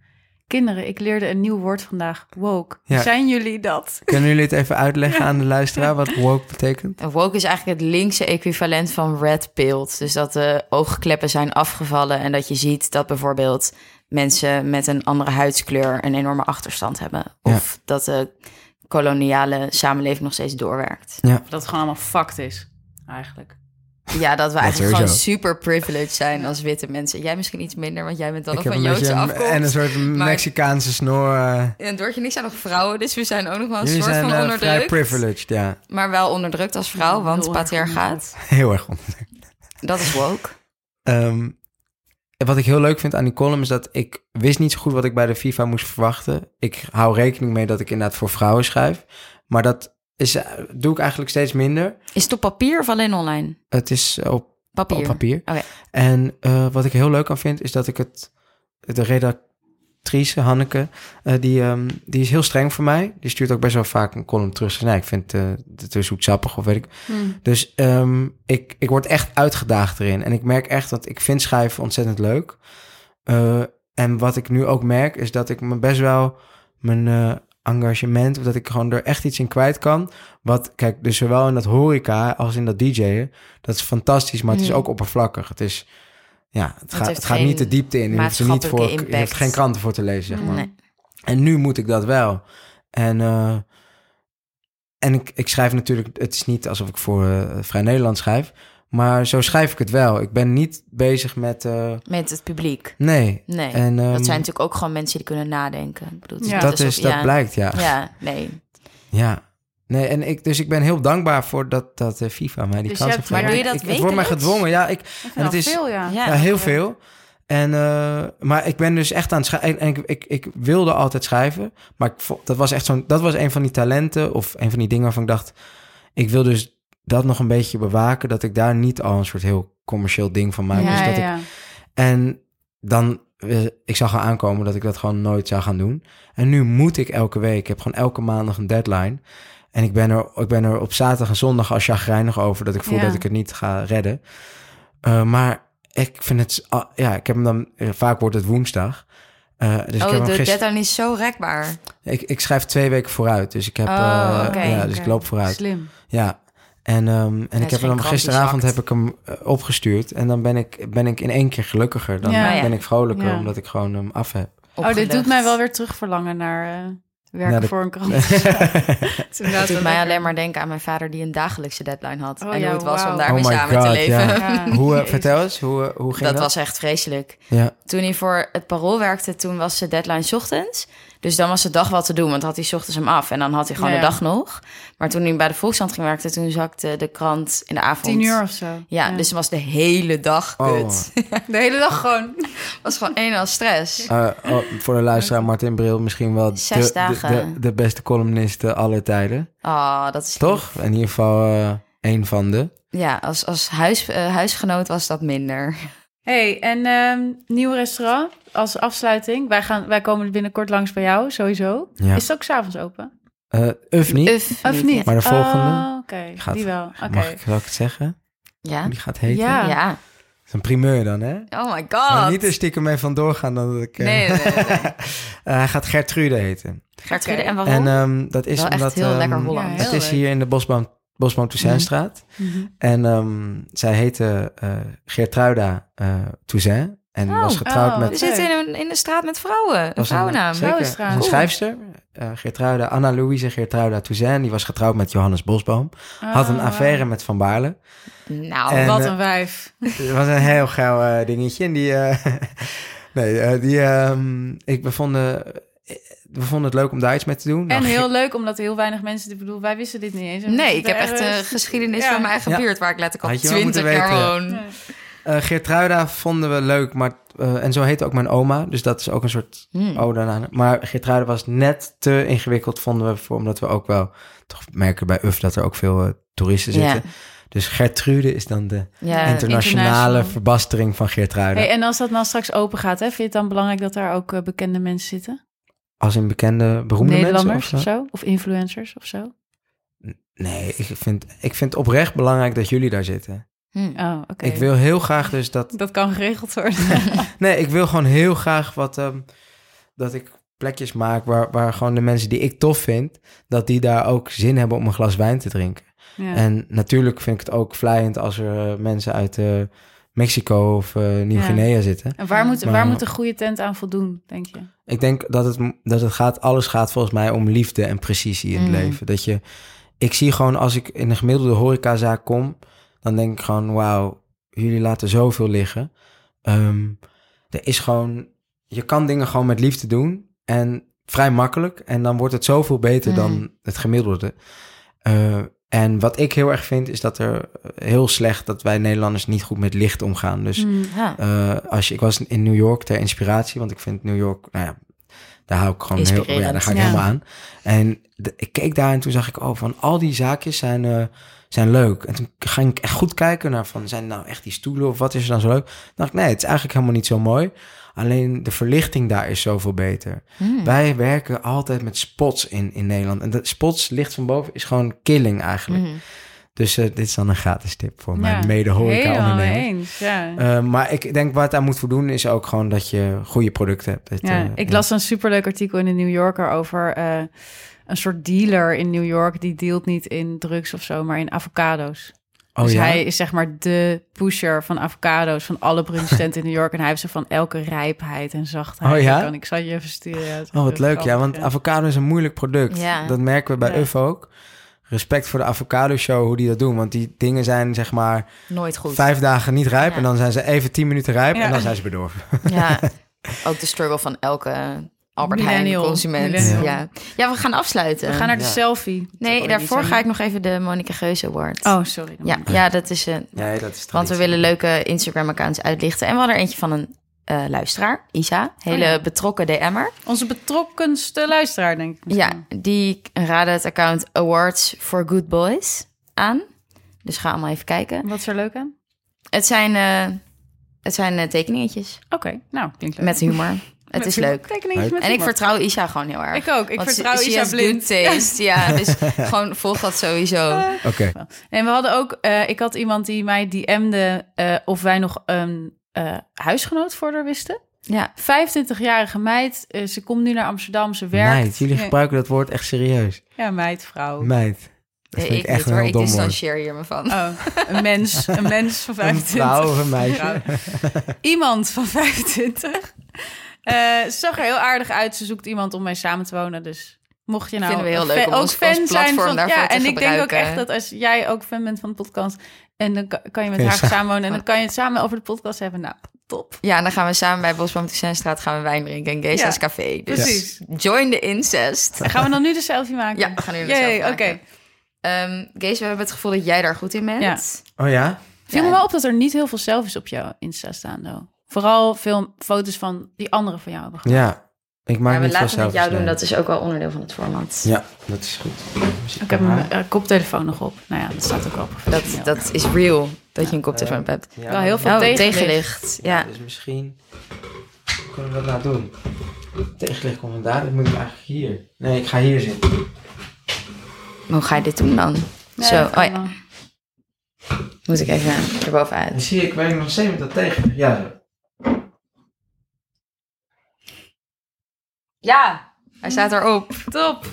Kinderen, ik leerde een nieuw woord vandaag. Woke.
Ja.
Zijn jullie dat?
Kunnen jullie het even uitleggen aan de luisteraar wat woke betekent?
En woke is eigenlijk het linkse equivalent van red pilled. Dus dat de oogkleppen zijn afgevallen en dat je ziet dat bijvoorbeeld mensen met een andere huidskleur een enorme achterstand hebben. Of dat de koloniale samenleving nog steeds doorwerkt.
Dat het gewoon allemaal fucked is, eigenlijk.
Ja, dat we eigenlijk gewoon super privileged zijn als witte mensen. Jij misschien iets minder, want jij bent dan
ik
nog van Joodse afkomst.
en een soort Mexicaanse snor. eh,
En Doortje en ik zijn nog vrouwen, dus we zijn ook nog wel een
jullie
soort
zijn
van
vrij
onderdrukt.
privileged, ja.
Maar wel onderdrukt als vrouw, want
Heel erg
patriarchaat,
Heel erg onder.
dat is woke.
Ehm, wat ik heel leuk vind aan die column is dat ik wist niet zo goed wat ik bij de FIFA moest verwachten. Ik hou rekening mee dat ik inderdaad voor vrouwen schrijf. Maar dat is, eh, doe ik eigenlijk steeds minder.
Is het op papier of alleen online?
Het is op
Papier.
op papier.
Oké.
En eh, wat ik heel leuk aan vind, is dat ik het... De redactrice, Hanneke, eh, die, ehm, die is heel streng voor mij. Die stuurt ook best wel vaak een column terug. Nee, ik vind eh, het te zoetsappig of weet ik.
Hmm.
Dus ehm, ik, ik word echt uitgedaagd erin. En ik merk echt dat ik vind schrijven ontzettend leuk. Eh, en wat ik nu ook merk, is dat ik me best wel mijn engagement... of dat ik gewoon er echt iets in kwijt kan. Wat, kijk, dus zowel in dat horeca als in dat DJ'en... dat is fantastisch, maar het is
Mhm.
ook oppervlakkig. Het is... Ja, het, gaat, het gaat niet de diepte in. Je hoeft, niet voor, je hoeft geen kranten voor te lezen, zeg maar.
Nee.
En nu moet ik dat wel. En, eh, en ik, ik schrijf natuurlijk, het is niet alsof ik voor eh, Vrij Nederland schrijf, maar zo schrijf ik het wel. Ik ben niet bezig met, eh,
Met het publiek.
nee.
Nee.
En, ehm,
dat zijn natuurlijk ook gewoon mensen die kunnen nadenken. Ik bedoel,
Ja.
dat,
alsof-
is, dat
ja.
blijkt, ja. ja.
Ja, nee.
En ik, dus ik ben heel dankbaar voor dat, dat eh, FIFA mij die
Dus
kans heeft
hebt-
Maar doe je
gegeven.
dat
ik, Het wordt mij gedwongen, ja. Ik, En het is-
veel, ja.
Ja.
ja, heel veel. En, eh, maar ik ben dus echt aan het schrijven. En ik, ik, ik wilde altijd schrijven. Maar ik, dat was echt zo'n. Dat was een van die talenten. Of een van die dingen waarvan ik dacht. Ik wil dus dat nog een beetje bewaken. Dat ik daar niet al een soort heel commercieel ding van maak.
ja,
dus dat
ja,
ik,
ja.
en dan. eh, Ik zag gaan aankomen dat ik dat gewoon nooit zou gaan doen. En nu moet ik elke week. Ik heb gewoon elke maandag een deadline. En ik ben er, ik ben er op zaterdag en zondag al chagrijnig over dat ik voel
Ja.
dat ik het niet ga redden. Eh, maar ik vind het, ah, ja, ik heb hem dan, eh, vaak wordt het woensdag. Eh, dus ik heb
oh, de
gister-
deadline is zo rekbaar.
ik, ik schrijf twee weken vooruit, dus ik heb,
Oh,
eh, ja, dus ik loop vooruit.
Slim.
Ja. En, ehm, en ik heb hem gisteravond heb ik hem opgestuurd. En dan ben ik, ben ik in één keer gelukkiger. Dan
Ja.
ben ik vrolijker,
Ja.
omdat ik gewoon hem af heb.
Oh, dit doet mij wel weer terugverlangen naar eh, werken
de-
voor een krant. Het
doet mij
lekker.
alleen maar denken aan mijn vader die een dagelijkse deadline had.
Oh
en
ja,
hoe het was om daarmee
Oh
samen te leven.
ja.
Ja.
hoe, eh, vertel eens, hoe, eh, hoe ging
Dat
dat?
was echt vreselijk.
Ja.
Toen hij voor het parool werkte, toen was de deadline 's ochtends. Dus dan was de dag wat te doen, want dan had hij 's ochtends hem af. En dan had hij gewoon
Ja,
de dag nog. Maar toen hij bij de Volkskrant ging werken, toen zakte de krant in de avond.
Tien uur of zo.
Ja, dus het was de hele dag
Oh.
kut.
De hele dag gewoon.
was gewoon een als stress.
Eh, oh, voor de luisteraar, Martin Bril misschien wel de,
Zes
de,
dagen.
de, de beste columnist eh, aller tijden.
Oh, dat is
Toch? In ieder geval eh een van de.
Ja, als, als huis, eh, huisgenoot was dat minder.
Hey, en ehm nieuw restaurant als afsluiting. Wij, gaan, wij komen binnenkort langs bij jou, sowieso.
Ja.
Is het ook s'avonds open?
Eh Uf niet.
Uf,
Of niet?
Maar de volgende
Oh, Oké,
gaat-
die wel. Oké.
Mag ik, zal ik het zeggen?
Ja.
Die gaat heten?
Ja.
Ja.
Dat is een primeur dan, hè?
Oh my
Maar
god.
niet er stiekem mee vandoor gaan dan dat ik... eh,
Nee, nee, nee.
eh, hij gaat Gertrude heten.
Gertrude, en waarom?
En ehm, dat is
Wel
omdat...
heel
ehm,
lekker
Ja, heel
het is
leuk.
hier in de Bosboom, Bosboom Toussaintstraat.
Mhm.
En ehm, zij heette eh Geertruida eh Toussaint. En
Oh.
was getrouwd
Oh.
We
met...
zitten in een, in een straat met vrouwen. Een
was een-
vrouwennaam.
Zeker, een schrijfster. eh Geertruida, Anna-Louise Geertruida Toussaint. Die was getrouwd met Johannes Bosboom. Had een
Oh,
affaire met Van Baarle.
Nou,
En-
Wat een wijf.
Het was een heel geil eh, dingetje. En die... nee, die... ehm, ik, we, vonden, we vonden het leuk om daar iets mee te doen.
En
Nou,
heel leuk, omdat heel weinig mensen dit bedoel. Wij wisten dit niet eens.
Nee, ik heb echt een geschiedenis
Ja.
van mijn eigen
Ja.
buurt... waar ik letterlijk al
Had je wel
20
moeten
jaar woon.
Nee.
Eh, Geertruida vonden we leuk, maar... eh, en zo heette ook mijn oma. Dus dat is ook een soort
Hmm.
ode aan... Maar Geertruida was net te ingewikkeld, vonden we... Voor, omdat we ook wel toch merken bij UF dat er ook veel eh, toeristen zitten. Dus Gertrude is dan de
Ja,
internationale
international.
verbastering van Geertruida.
Hey, en als dat nou straks open gaat, hè, vind je het dan belangrijk dat daar ook eh, bekende mensen zitten?
Als in bekende, beroemde
Nederlanders
mensen
of
of zo?
Of influencers of zo?
Nee, ik vind, ik vind oprecht belangrijk dat jullie daar zitten.
Hmm.
Oh, oké.
Ik wil heel graag dus dat...
Dat kan geregeld worden.
Nee, ik wil gewoon heel graag wat... ehm, dat ik plekjes maak waar, waar gewoon de mensen die ik tof vind... dat die daar ook zin hebben om een glas wijn te drinken.
ja.
En natuurlijk vind ik het ook vlijend als er eh, mensen uit eh, Mexico of eh, Nieuw-Guinea zitten.
En waar moet,
Maar-
waar moet een goede tent aan voldoen, denk je?
Ik denk dat het, dat het gaat, alles gaat volgens mij om liefde en precisie in het
Mm.
leven. Dat je, ik zie gewoon als ik in een gemiddelde horecazaak kom, dan denk ik gewoon, wauw, jullie laten zoveel liggen. Ehm, er is gewoon, je kan dingen gewoon met liefde doen en vrij makkelijk. En dan wordt het zoveel beter
Mm.
dan het gemiddelde. Eh, en wat ik heel erg vind, is dat er heel slecht dat wij Nederlanders niet goed met licht omgaan. Dus.
Ja.
eh, als je, ik was in New York ter inspiratie, want ik vind New York, nou ja, daar hou ik gewoon heel,
Inspirerend,
ja, daar ga ik
ja.
helemaal aan. En de- ik keek daar en toen zag ik, oh, van al die zaakjes zijn, eh, zijn leuk. En toen ging ik echt goed kijken naar van, zijn nou echt die stoelen of wat is er dan zo leuk? Dan dacht ik, nee, het is eigenlijk helemaal niet zo mooi. Alleen de verlichting daar is zoveel beter.
Hmm.
Wij werken altijd met spots in, in Nederland. En dat spots, licht van boven, is gewoon killing eigenlijk.
Hmm.
Dus eh, dit is dan een gratis tip voor
Ja,
mijn mede
Helemaal mee
horeca-ondernemers.
eens, ja.
Eh, maar ik denk waar het aan moet voldoen is ook gewoon dat je goede producten hebt. Dat,
ja,
eh,
ik las een superleuk artikel in de New Yorker over eh, een soort dealer in New York. Die dealt niet in drugs of zo, maar in avocado's.
Oh
dus
ja?
hij is zeg maar de pusher van avocado's van alle brunchtenten in New York. En hij heeft ze van elke rijpheid en zachtheid.
Oh ja?
Kan, ik zal je even sturen. Ja,
Oh, wat leuk. Ja, want avocado is een moeilijk product.
Ja.
Dat merken we bij
Ja.
UF ook. Respect voor de avocado show, hoe die dat doen. Want die dingen zijn zeg maar
Nooit goed.
vijf dagen niet rijp.
Ja.
En dan zijn ze even tien minuten rijp.
Ja.
En dan zijn ze bedorven.
Ja, ook de struggle van elke Albert Heijn consument. Ja. ja, we gaan afsluiten.
We gaan naar de
Ja.
selfie.
Nee, daarvoor ga ik nog even de Monica Geuze Award.
Oh, sorry.
Ja, ja, dat is... eh
Ja, dat is
want we willen leuke Instagram-accounts uitlichten. En we hadden er eentje van een eh, luisteraar, Isa. Hele
Oh ja.
betrokken DM'er.
Onze betrokkenste luisteraar, denk ik.
Ja,
misschien.
die raadde het account Awards for Good Boys aan. Dus ga allemaal even kijken.
Wat is er leuk aan?
Het zijn, eh, het zijn eh, tekeningetjes
Oké, nou, klinkt leuk.
met humor. Het
Met
is leuk.
Tekeningetjes met
En ik vertrouw Isa gewoon heel erg.
Ik ook. Ik vertrouw Isa blind.
taste. Ja, dus gewoon volg dat sowieso.
Oké.
En we hadden ook, eh, ik had iemand die mij DM'de eh, of wij nog een eh, huisgenoot voor haar wisten.
Ja,
25-jarige meid, eh, ze komt nu naar Amsterdam, ze werkt.
Meid, jullie
Ja,
gebruiken dat woord echt serieus.
Ja, meid, vrouw.
Meid. Dat
Nee,
vind
ik
ik echt
niet
een heel
Ik
dom
distancieer hier me van.
Oh, een mens, een mens van
Een
25.
vrouw of een meisje.
Vrouw. Iemand van 25. Eh, ze zag er heel aardig uit. Ze zoekt iemand om mee samen te wonen. Dus mocht je nou
Vinden we heel leuk om
ook
ons-
fan zijn
platform
van
daarvoor
ja,
te
en ik denk ook echt dat als jij ook fan bent van de podcast en dan kan je met haar
sa-
samenwonen en dan kan je het samen over de podcast hebben. Nou, top.
Ja, en dan gaan we samen bij Bosboom Toussaintstraat gaan we wijn drinken in Geza's
Ja,
Café. Dus
Precies.
join the incest.
En gaan we dan nu de selfie maken?
Ja, we gaan nu de
Yay,
selfie
Oké.
maken. Ehm Gees, we hebben het gevoel dat jij daar goed in bent.
Ja.
Oh ja?
Viel
Ja.
me wel op dat er niet heel veel selfies op jouw Insta staan, though. Vooral veel foto's van die anderen van jou hebben gemaakt.
Ja, ik maak
Ja, we
niet
laten het met jou doen. Dat is ook wel onderdeel van het format.
Ja, dat is goed.
Ik heb mijn eh, koptelefoon nog op. Nou ja, dat staat ook wel professioneel.
Dat, dat is real, dat je een koptelefoon op hebt.
Ja,
Wel heel veel
Oh,
tegenlicht.
tegenlicht. Ja.
Dus misschien hoe kunnen we dat nou doen. Tegenlicht komt vandaar, ik moet hem eigenlijk hier. Nee, ik ga hier zitten.
Hoe ga je dit doen dan?
Nee,
Zo, oh ja, moet ik even
En
erbovenuit.
zie je, ik werk nog steeds met dat tegenlicht. Ja,
Ja, hij staat erop. Top.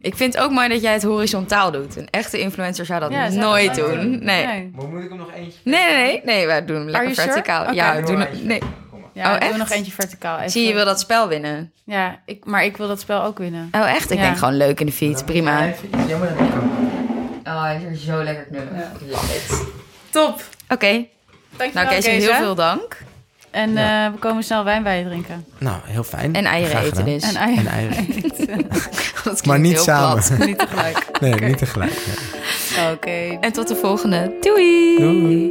Ik vind het ook mooi dat jij het horizontaal doet. Een echte influencer zou dat
Ja, zou
nooit
dat
doen. Nee.
Nee.
Maar moet ik hem nog eentje?
Nee, nee, nee. Nee, wij doen hem lekker
you sure?
verticaal.
Oké.
Ja,
Doe
doen hem- nee.
Kom maar.
Ja,
Oh,
ik doe nog eentje verticaal. Even.
Zie je, je wil dat spel winnen.
Ja, ik, maar ik wil dat spel ook winnen.
Oh, echt? Ik
Ja.
denk gewoon leuk in de fiets. Prima.
jij even iets- Jammer dat ik kan.
Oh, hij is er zo lekker knullig. Love it.
Top.
Oké.
Dankjewel,
Nou, Kees, heel veel dank.
En
Ja.
eh, we komen snel wijn bij je drinken.
Nou, heel fijn.
En eieren
Graag
eten
gedaan.
dus.
En eieren.
En eieren.
Dat klinkt
Maar niet samen.
plat.
Niet tegelijk.
Nee, niet tegelijk.
Oké.
En tot de volgende. Doei.
Doei.